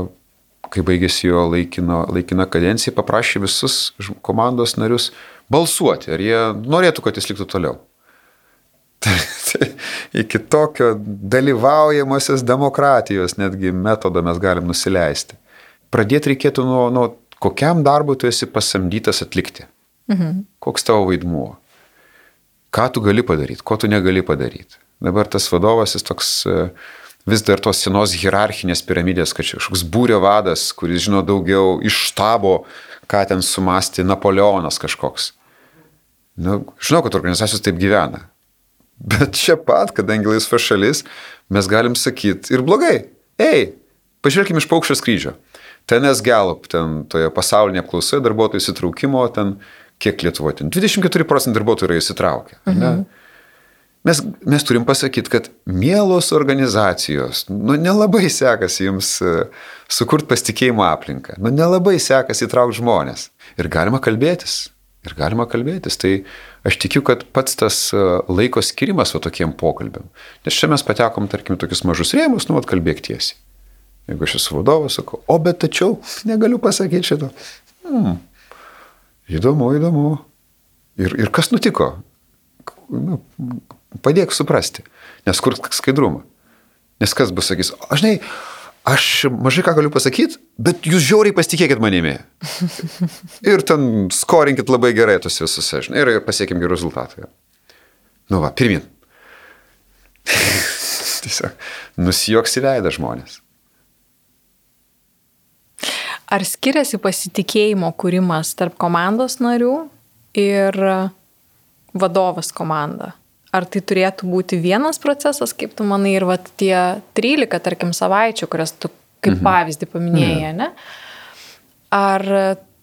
kai baigėsi jo laikino, laikina kadencija, paprašė visus komandos narius balsuoti, ar jie norėtų, kad jis liktų toliau. *laughs* Tai, tai iki tokio dalyvaujamosios demokratijos netgi metodą mes galim nusileisti. Pradėti reikėtų nuo, nuo kokiam darbui tu esi pasamdytas atlikti. Mhm. Koks tavo vaidmuo ką tu gali padaryti, ko tu negali padaryti. Dabar tas vadovas jis toks e, vis dar tos senos hierarchinės piramidės, kad čia kažkoks būrio vadas, kuris žino daugiau iš štabo, ką ten sumasti Napoleonas kažkoks. Nu, žinau, kad organizacijos taip gyvena. Bet čia pat, kadangi laisva šalis, mes galim sakyti ir blogai. Ei, pažvelkime iš paukščio skrydžio. Ten S-Gallup, ten toje pasaulinėje apklausoje darbuotojų įsitraukimo, ten kiek Lietuvoje ten 24 procentų darbuotojų yra įsitraukę. Mhm. Mes, mes turim pasakyti, kad mielos organizacijos, nu nelabai sekasi jums e, sukurti pasitikėjimo aplinką, nu nelabai sekasi įtraukti žmonės. Ir galima kalbėtis. Ir galima kalbėtis. Tai aš tikiu, kad pats tas e, laiko skirimas va tokiem pokalbėm. Nes čia mes patekom, tarkim, tokius mažus rėmus, nu, atkalbėk tiesiai. Jeigu aš esu vadovas, sakau, o bet tačiau negaliu pasakyti šito. Hmm. Įdomu, įdomu. Ir, ir kas nutiko? Nu, padėk suprasti. Nes kur skaidrumą? Nes kas bus sakys, aš žinai, aš mažai ką galiu pasakyti, bet jūs žiauriai pasitikėkit manimi. *laughs* ir ten skorinkit labai gerai tos visus, žinai, ir, ir pasiekim gerų rezultatų. Nu va, pirmin. *laughs* Tiesiog nusijoks į veidą žmonės. Ar skiriasi pasitikėjimo kūrimas tarp komandos narių ir vadovas komanda? Ar tai turėtų būti vienas procesas, kaip tu manai, ir vat, tie 13, tarkim, savaičių, kurias tu kaip mhm. pavyzdį paminėjai, mhm. ne? Ar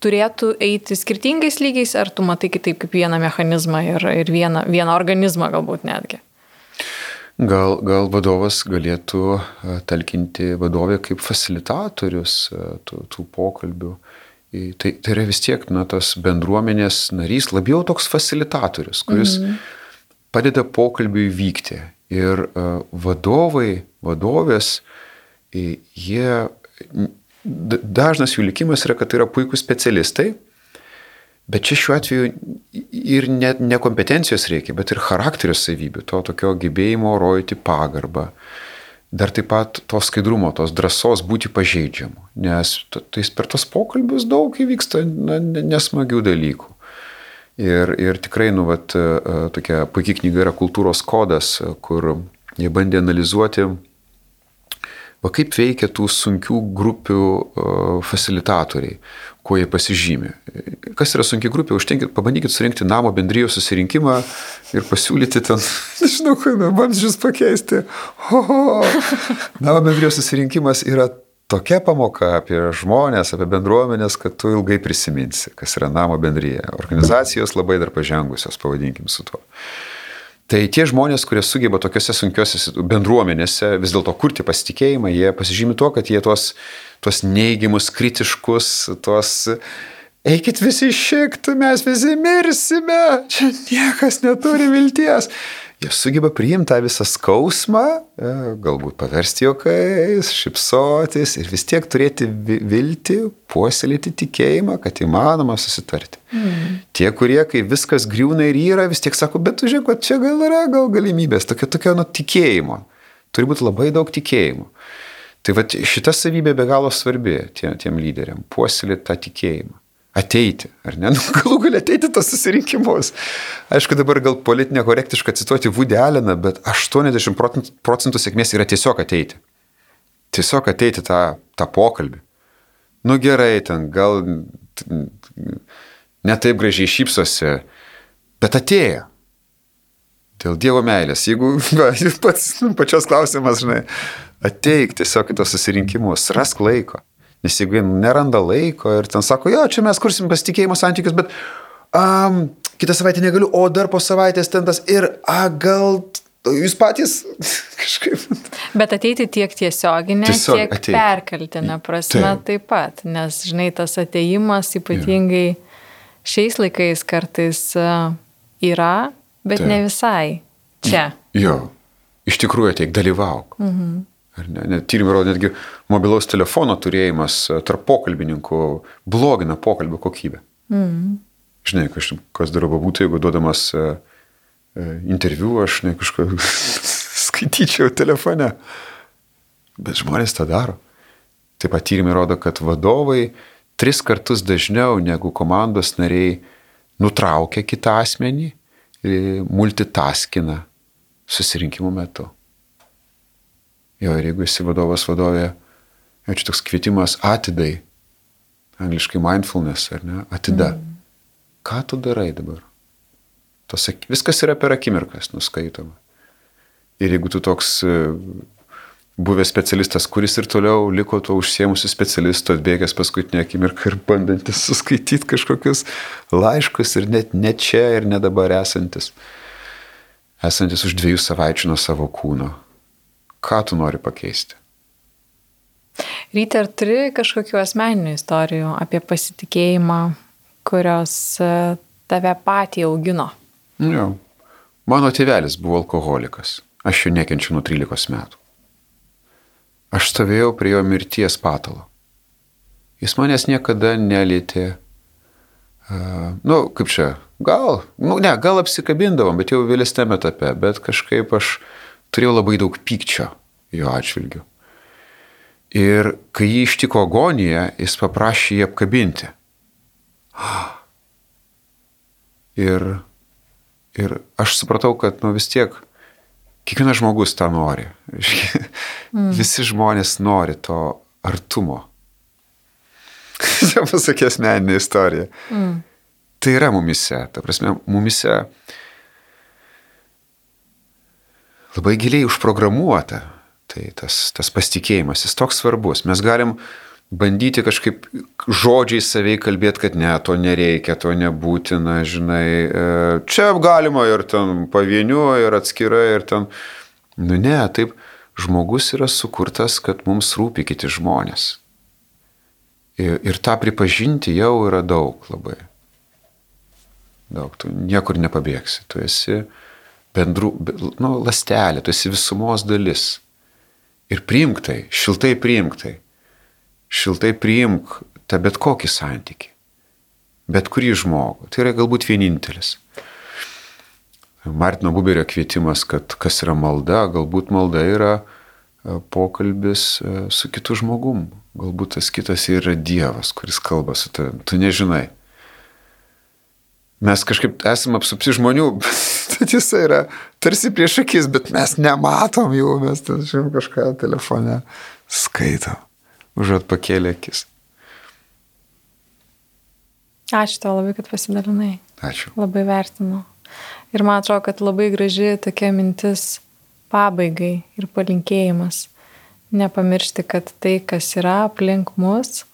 turėtų eiti skirtingais lygiais, ar tu matai kitaip kaip vieną mechanizmą ir, ir vieną, vieną organizmą galbūt netgi? Gal, gal vadovas galėtų talkinti vadovę kaip facilitatorius tų, tų pokalbių. Tai, tai yra vis tiek, na, tas bendruomenės narys, labiau toks facilitatorius, kuris mhm padeda pokalbiui vykti. Ir e, vadovai, vadovės, jie, dažnas jų likimas yra, kad tai yra puikūs specialistai, bet čia šiuo atveju ir net ne kompetencijos reikia, bet ir charakterio savybių, to tokio gebėjimo rodyti pagarbą. Dar taip pat to skaidrumo, tos drąsos būti pažeidžiamu, nes tais per tos pokalbius daug įvyksta na, nesmagių dalykų. Ir, ir tikrai, nu, vat, e, tokia puikia knyga yra kultūros kodas, kur jie bandė analizuoti, va kaip veikia tų sunkių grupių facilitatoriai, kuo jie pasižymė. Kas yra sunki grupė, užtenkit, pabandykit surinkti namo bendrijos susirinkimą ir pasiūlyti ten, *laughs* nežinau, vamzdžius pakeisti. Ho, ho. Namo bendrijos susirinkimas yra tokia pamoka apie žmonės, apie bendruomenės, kad tu ilgai prisiminsi, kas yra namo bendryje. Organizacijos labai dar pažengusios, pavadinkim su tuo. Tai tie žmonės, kurie sugeba tokiuose sunkiuose bendruomenėse vis dėlto kurti pasitikėjimą, jie pasižymi tuo, kad jie tuos, tuos neigiamus, kritiškus, tuos eikit visi šikt, mes visi mirsime, čia niekas neturi vilties jie sugeba priimti tą visą skausmą, e, galbūt paversti juokais, šipsotis ir vis tiek turėti viltį, puoselėti tikėjimą, kad įmanoma susitarti. Mm. Tie, kurie, kai viskas griūna ir yra, vis tiek sako, bet tu žiūrėk, čia gal yra gal galimybės, tokia, tokia nu tikėjimo. Turi būti labai daug tikėjimo. Tai va šita savybė be galo svarbi tiem, tiem lyderiam - puoselėti tą tikėjimą ateiti, ar ne? *laughs* Nu, galų gali ateiti tos susirinkimus. Aišku, dabar gal politinė korektiška cituoti Alleną, bet 80 procentų sėkmės yra tiesiog ateiti. Tiesiog ateiti tą, tą pokalbį. Nu gerai, ten gal netaip gražiai šypsosi, bet atėjo. Dėl Dievo meilės. Jeigu *laughs* va, pats pačios klausimas, žinai, ateik tiesiog į tos susirinkimus, rask laiko. Nes jeigu neranda laiko ir ten sako, jo, čia mes kursim pasitikėjimo santykius, bet um, kitą savaitę negaliu, o dar po savaitės ten tas ir, a, gal jūs patys *laughs* kažkaip. Bet ateiti tiek tiesioginė, Tiesiog tiek ateit. perkeltinė prasme taip. taip pat, nes, žinai, tas ateimas ypatingai ja. šiais laikais kartais e, yra, bet taip. ne visai čia. Jo, iš tikrųjų ateik, dalyvauk. Mhm. Ne, tyrimai rodo, netgi mobilaus telefono turėjimas e, tarp pokalbininkų blogina pokalbio kokybę. Mm. Žinai, kas, kas dar būtų, jeigu duodamas uh, interviu, aš ne kažką *laughs* skaityčiau telefone. Bet žmonės tą daro. Taip pat tyrimai rodo, kad vadovai tris kartus dažniau negu komandos nariai nutraukia kitą asmenį ir multitaskina susirinkimų metu. Jo, ir jeigu esi vadovas vadovė, jo, čia toks kvietimas atidai, angliškai mindfulness, ar ne, atida. Mm. Ką tu darai dabar? Tos, viskas yra per akimirkas nuskaitoma. Ir jeigu tu toks e, buvęs specialistas, kuris ir toliau liko tuo užsiemusiu specialistu, atbėgęs paskutinę akimirką ir bandantis suskaityti kažkokius laiškus ir net ne čia ir ne dabar esantis, esantis už dviejų savaičių nuo savo kūno, ką tu nori pakeisti? Ryte, ar turi kažkokių asmeninių istorijų apie pasitikėjimą, kurios e, tave patį augino? Jo. Mano tėvelis buvo alkoholikas. Aš jo nekenčiu nuo 13 metų. Aš stovėjau prie jo mirties patalo. Jis manęs niekada nelėtė. Uh, nu, kaip čia, gal, nu, ne, gal apsikabindavom, bet jau vėlesnėme etape, bet kažkaip aš turėjau labai daug pykčio jo atžvilgiu. Ir kai jį ištiko agonija, jis paprašė jį apkabinti. *gasps* Ir, ir aš supratau, kad nu vis tiek kiekvienas žmogus tą nori. *laughs* Mm. Visi žmonės nori to artumo. *laughs* Čia pasakė asmeninė istorija. Mm. Tai yra mumise, ta prasme, mumise labai giliai užprogramuota Tai tas, tas pasitikėjimas, jis toks svarbus. Mes galim bandyti kažkaip žodžiai savai kalbėti, kad ne, to nereikia, to nebūtina, žinai. E, čia galima ir ten pavieniu, ir atskirai, ir ten. Nu ne, taip, žmogus yra sukurtas, kad mums rūpi kiti žmonės. Ir, ir tą pripažinti jau yra daug labai. Daug, tu niekur nepabėgsi, tu esi bendrų, nu, lastelė, tu esi visumos dalis. Ir priimk tai, šiltai priimk tai. Šiltai priimk tą bet kokį santyki. Bet kurį žmogų. Tai yra galbūt vienintelis. Martino Buberio kvietimas, kad kas yra malda, galbūt malda yra e, pokalbis e, su kitu žmogum. Galbūt tas kitas yra Dievas, kuris kalba su tavimi. Tu nežinai. Mes kažkaip esame apsupti žmonių, *laughs* bet jis yra tarsi prieš akis, bet mes nematom jų, mes ten žinom kažką telefone skaitom, užuot pakėlė akis. Ačiū tau labai, kad pasidalinai. Ačiū. Labai vertinu. Ir man atrodo, kad labai graži tokia mintis pabaigai ir palinkėjimas. Nepamiršti, kad tai, kas yra aplink mus,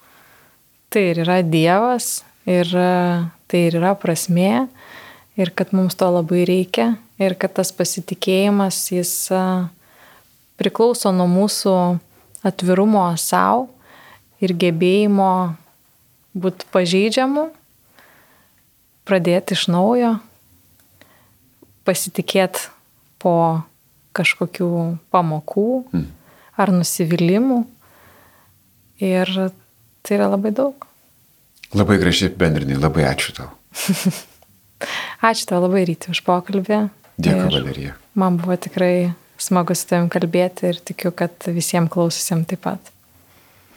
tai ir yra Dievas, ir tai ir yra prasmė, ir kad mums to labai reikia, ir kad tas pasitikėjimas jis priklauso nuo mūsų atvirumo savo ir gebėjimo būti pažeidžiamu, pradėti iš naujo, pasitikėti po kažkokių pamokų mm. ar nusivylimų. Ir tai yra labai daug. Labai gražiai bendrinai, labai ačiū tau. *laughs* ačiū tau labai ryti už pokalbį. Dėkui, Valerija. Man buvo tikrai smagu su tavim kalbėti ir tikiu, kad visiems klausysim taip pat.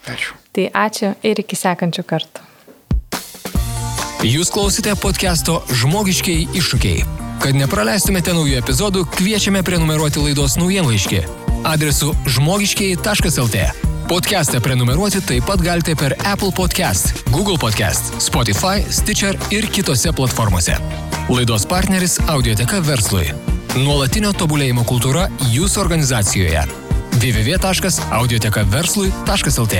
Ačiū. Tai ačiū ir iki sekančių kartų. Jūs klausite podcast'o Žmogiškiai iššūkiai. Kad nepraleistumėte naujų epizodų, kviečiame prenumeruoti laidos naujienlaiškį adresu žmogiškiai.lt. Podcast'ą prenumeruoti taip pat galite per Apple Podcast, Google Podcast, Spotify, Stitcher ir kitose platformose. Laidos partneris Audioteka verslui. Nuolatinio tobulėjimo kultūra jūsų organizacijoje. www.audiotekaverslui.lt